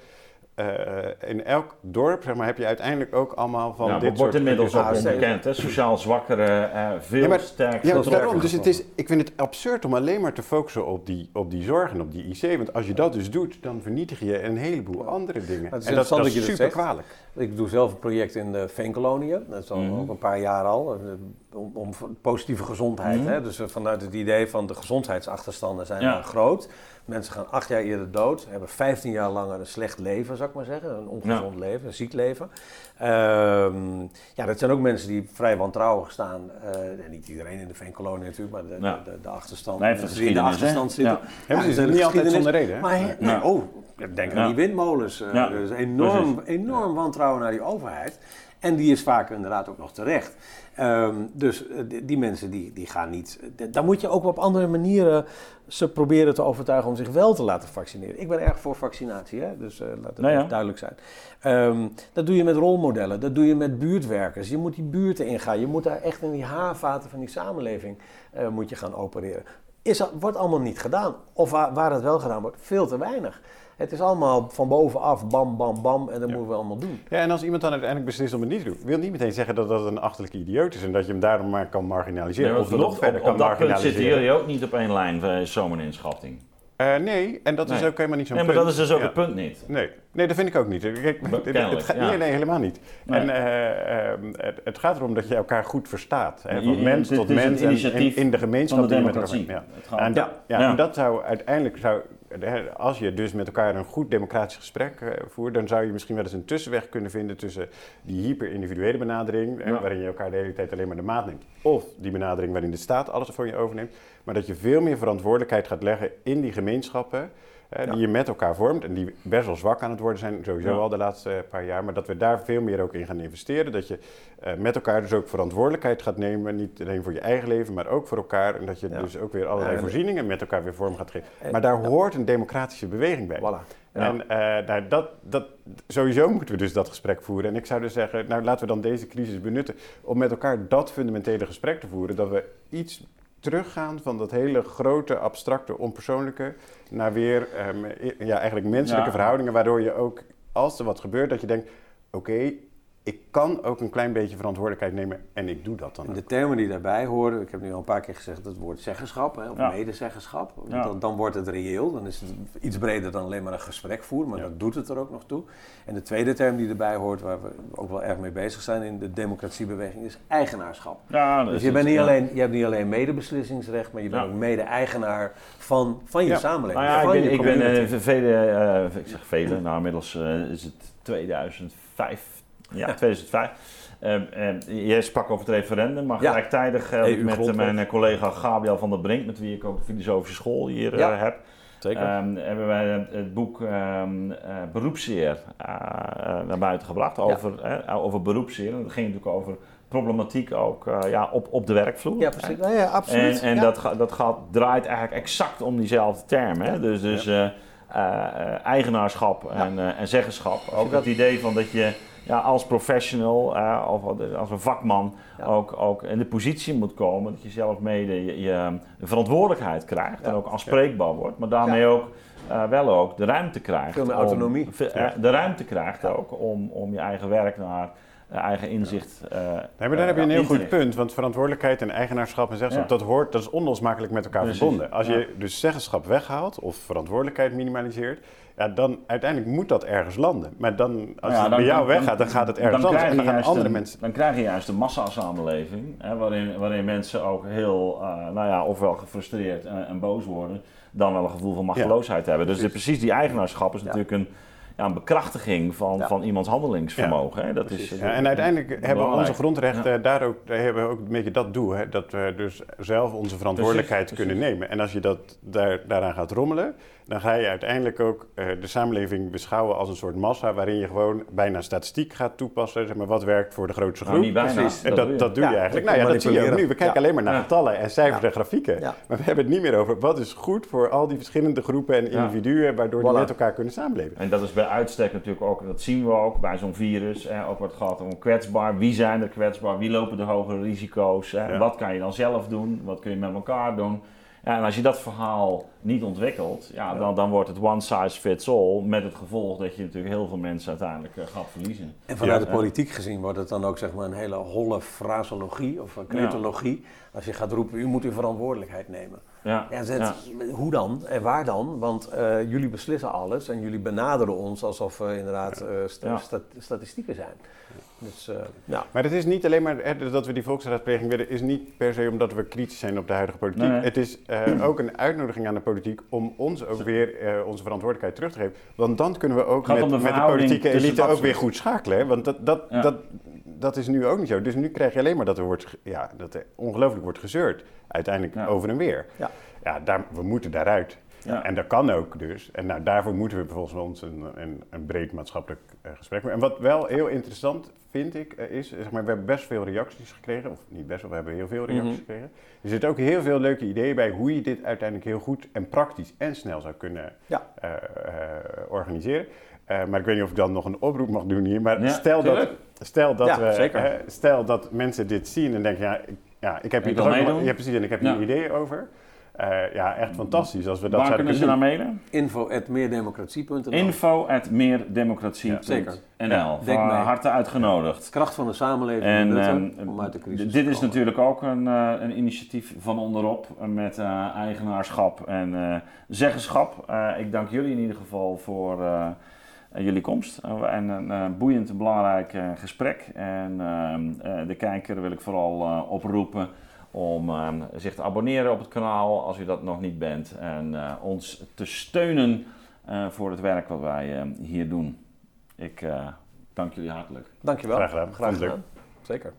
eh, in elk dorp zeg maar, heb je uiteindelijk ook allemaal van ja, dit wordt soort inmiddels ook onbekend. Hè? Sociaal zwakkere, eh, veel Ja, maar- sterker. Ja, daarom. Dus het is, ik vind het absurd om alleen maar te focussen op die, op die zorg en op die IC. Want als je dat dus doet, dan vernietig je een heleboel andere dingen. En dat, is dat super zegt. kwalijk. Ik doe zelf een project in de Veenkoloniën. Dat is al Mhm. ook een paar jaar al. eh, Om, om positieve gezondheid. Mhm. Hè? Dus eh, vanuit het idee van de gezondheidsachterstanden zijn Ja. groot. Mensen gaan acht jaar eerder dood. Hebben 15 jaar langer een slecht leven, zou ik maar zeggen. Een ongezond leven, een ziek leven. Ehm, ja, dat zijn ook mensen die vrij wantrouwig staan. Eh, en niet iedereen in de Veenkolonie natuurlijk, maar de, Ja. de, de, de achterstand. Nee, mensen die in de achterstand zitten. Ja. Hebben ze niet altijd zonder reden. Hè? Maar, Ja. nee, oh, denk aan die windmolens. eh, Ja, er is enorm, precies. enorm wantrouwen naar die overheid. En die is vaak inderdaad ook nog terecht. Ehm, dus eh, die, mensen die, die gaan niet. d- Dan moet je ook op andere manieren ze proberen te overtuigen om zich wel te laten vaccineren. Ik ben erg voor vaccinatie, hè? dus eh, laat het Nou ja. duidelijk zijn. Ehm, dat doe je met rolmodellen, dat doe je met buurtwerkers. Je moet die buurten ingaan. Je moet daar echt in die haarvaten van die samenleving eh, moet je gaan opereren. Is dat, wordt allemaal niet gedaan. Of waar, waar het wel gedaan wordt, veel te weinig. Het is allemaal van bovenaf, bam, bam, bam, en dat moeten we allemaal doen. Ja, en als iemand dan uiteindelijk beslist om het niet te doen, wil niet meteen zeggen dat dat een achterlijke idioot is en dat je hem daarom maar kan marginaliseren. Nee, of nog op, verder op, kan op dat punt zitten marginaliseren. jullie ook niet op één lijn bij zomerninschatting. Eh, nee, en dat is Nee. ook helemaal niet zo'n Nee, maar punt. dat is dus ook Ja. het punt niet. Nee. nee, dat vind ik ook niet. Kijk, het, gaat- ja. Nee, nee, helemaal niet. Nee. En eh, ehm, het, het gaat erom dat je elkaar goed verstaat. Hè, van mens tot mens en in, in de gemeenschap van de die je met elkaar- democratie. ja. En, dat, ja. En dat zou uiteindelijk, zou, als je dus met elkaar een goed democratisch gesprek eh, voert, dan zou je misschien wel eens een tussenweg kunnen vinden tussen die hyper-individuele benadering, waarin je elkaar de hele tijd alleen maar de maat neemt, of die benadering waarin de staat alles voor je overneemt, maar dat je veel meer verantwoordelijkheid gaat leggen in die gemeenschappen. die je met elkaar vormt en die best wel zwak aan het worden zijn, sowieso Ja. al de laatste eh, paar jaar. Maar dat we daar veel meer ook in gaan investeren. Dat je eh, met elkaar dus ook verantwoordelijkheid gaat nemen. Niet alleen voor je eigen leven, maar ook voor elkaar. En dat je Ja. dus ook weer allerlei voorzieningen met elkaar weer vorm gaat geven. En- Maar daar hoort een democratische beweging bij. Voilà. En eh, nou, dat, dat, sowieso moeten we dus dat gesprek voeren. En ik zou dus zeggen, nou laten we dan deze crisis benutten om met elkaar dat fundamentele gesprek te voeren. Dat we iets teruggaan van dat hele grote, abstracte, onpersoonlijke naar weer ehm, ja, eigenlijk menselijke Ja. verhoudingen. Waardoor je ook, als er wat gebeurt, dat je denkt, oké, ik kan ook een klein beetje verantwoordelijkheid nemen en ik doe dat dan En ook. de termen die daarbij horen, ik heb nu al een paar keer gezegd het woord zeggenschap hè, of Ja. medezeggenschap. Ja. Dan, dan wordt het reëel, dan is het iets breder dan alleen maar een gesprek voeren, maar Ja. dat doet het er ook nog toe. En de tweede term die erbij hoort, waar we ook wel erg mee bezig zijn in de democratiebeweging, is eigenaarschap. Ja, dat Dus is je, bent niet ja. alleen, je hebt niet alleen medebeslissingsrecht, maar je bent Ja. ook mede-eigenaar van, van je Ja. samenleving. Nou ja, van ik je ben, ik ben eh, vele, eh, ik zeg vele, nou inmiddels eh, is het 2005. Ja, 2005. Ehm, ehm, jij sprak over het referendum, maar Ja. gelijktijdig EU met eh, mijn collega Gabriel van der Brink, met wie ik ook de filosofische school hier eh, Ja. heb, Zeker. ehm, hebben wij het- boek Beroepszeer eh, eh, naar buiten gebracht over, eh, over beroepszeer. En dat ging natuurlijk over problematiek ook ja, op, op de werkvloer. ja, precies. Nou ja, absoluut. En, en Ja. dat, ga- dat gaat, draait eigenlijk exact om diezelfde term. Hè? Dus, dus eigenaarschap en, en zeggenschap. Ook dat idee van dat je ja, als professional of als een vakman Ja. ook, ook in de positie moet komen dat je zelf mede je, je verantwoordelijkheid krijgt en ook aanspreekbaar wordt. Maar daarmee ook eh, wel ook de ruimte krijgt. Veel meer om- autonomie. eh, de ruimte krijgt ook om, om je eigen werk naar eigen inzicht eh Nee, maar daar heb je een eh, heel goed punt. Want verantwoordelijkheid en eigenaarschap en zeggenschap, Ja. dat hoort, dat is onlosmakelijk met elkaar Precies, verbonden. Als ja. je dus zeggenschap weghaalt of verantwoordelijkheid minimaliseert, ja, dan uiteindelijk moet dat ergens landen. Maar dan, als ja, het dan- bij jou dan- weggaat, dan gaat het ergens dan anders. En dan gaan andere een- mensen... Dan krijg je juist een massasamenleving, hè, waarin, waarin mensen ook heel, eh, nou ja, ofwel gefrustreerd en, en boos worden, dan wel een gevoel van machteloosheid hebben. Dus de- precies die eigenaarschap is Ja. natuurlijk een, ja, een bekrachtiging van, Ja. van iemands handelingsvermogen. Hè. Dat is. Ja, en uiteindelijk hebben belangrijk. onze grondrechten daar ook, daar hebben we ook een beetje dat doel. Hè, dat we dus zelf onze verantwoordelijkheid Precies, kunnen nemen. En als je dat, daar, daaraan gaat rommelen, dan ga je uiteindelijk ook eh, de samenleving beschouwen als een soort massa waarin je gewoon bijna statistiek gaat toepassen. Zeg maar, wat werkt voor de grootste Nou, groep. niet bijna. Precies. En doe dat, je. dat doe Ja, je eigenlijk. Nou ja, dat zie je ook nu. We kijken Ja. alleen maar naar Ja. getallen en cijfers Ja. en grafieken. Ja. Maar we hebben het niet meer over wat is goed voor al die verschillende groepen en Ja. individuen, waardoor die met elkaar kunnen samenleven. En dat is bij uitstek natuurlijk ook, dat zien we ook bij zo'n virus. Hè, ook wat gaat om kwetsbaar. Wie zijn er kwetsbaar? Wie lopen de hogere risico's? Hè? Ja. Wat kan je dan zelf doen? Wat kun je met elkaar doen? Ja, en als je dat verhaal niet ontwikkelt, ja, Dan, dan wordt het one size fits all. Met het gevolg dat je natuurlijk heel veel mensen uiteindelijk eh, gaat verliezen. En vanuit Ja. de politiek gezien wordt het dan ook zeg maar, een hele holle fraseologie of een cretologie. Als je gaat roepen, u moet uw verantwoordelijkheid nemen. Ja, Ja, zet- ja. Hoe dan en waar dan? Want eh, jullie beslissen alles en jullie benaderen ons alsof we inderdaad eh, statistieken zijn. Dus eh, ja. Maar het is niet alleen maar hè, dat we die volksraadpleging willen, is niet per se omdat we kritisch zijn op de huidige politiek. Nee. Het is eh, ook een uitnodiging aan de politiek om ons ook weer eh, onze verantwoordelijkheid terug te geven. Want dan kunnen we ook met, de met de politieke elite ook weer goed schakelen. Hè? Want dat, dat, Ja. dat, dat is nu ook niet zo. Dus nu krijg je alleen maar dat er, wordt, ja, dat er ongelooflijk wordt gezeurd. Uiteindelijk Ja. over en weer. Ja. Ja, daar, we moeten daaruit. Ja. En dat kan ook dus. En nou, daarvoor moeten we volgens ons een, een, een breed maatschappelijk eh, gesprek hebben. En wat wel heel interessant vind ik, eh, is, zeg maar, we hebben best veel reacties gekregen. Of niet best wel, we hebben heel veel reacties Mhm. gekregen. Er zitten ook heel veel leuke ideeën bij hoe je dit uiteindelijk heel goed en praktisch en snel zou kunnen Ja. eh, eh, organiseren. Eh, maar ik weet niet of ik dan nog een oproep mag doen hier. Maar Ja, stel, dat. Stel, dat Ja, we, zeker. stel dat mensen dit zien en denken, ja, ik, ja, ik heb Ik hier ook wel- ja, precies, en ik heb Ja. hier ideeën over. Eh, ja, echt fantastisch als we dat Waar zouden kunnen kunnen ze naar mailen? Info at meerdemocratie.nl. Info at meerdemocratie.nl. zeker. Van harte uitgenodigd. Kracht van de samenleving En ehm, om uit de crisis dit is natuurlijk ook een, eh, een initiatief van onderop met eh, eigenaarschap en eh, zeggenschap. Eh, ik dank jullie in ieder geval voor eh, jullie komst Eh, en een eh, boeiend belangrijk eh, gesprek. En ehm, eh, de kijker wil ik vooral eh, oproepen om ehm, zich te abonneren op het kanaal als u dat nog niet bent. En eh, ons te steunen eh, voor het werk wat wij eh, hier doen. Ik eh, dank jullie hartelijk. Dankjewel. Graag gedaan. Graag gedaan. Zeker.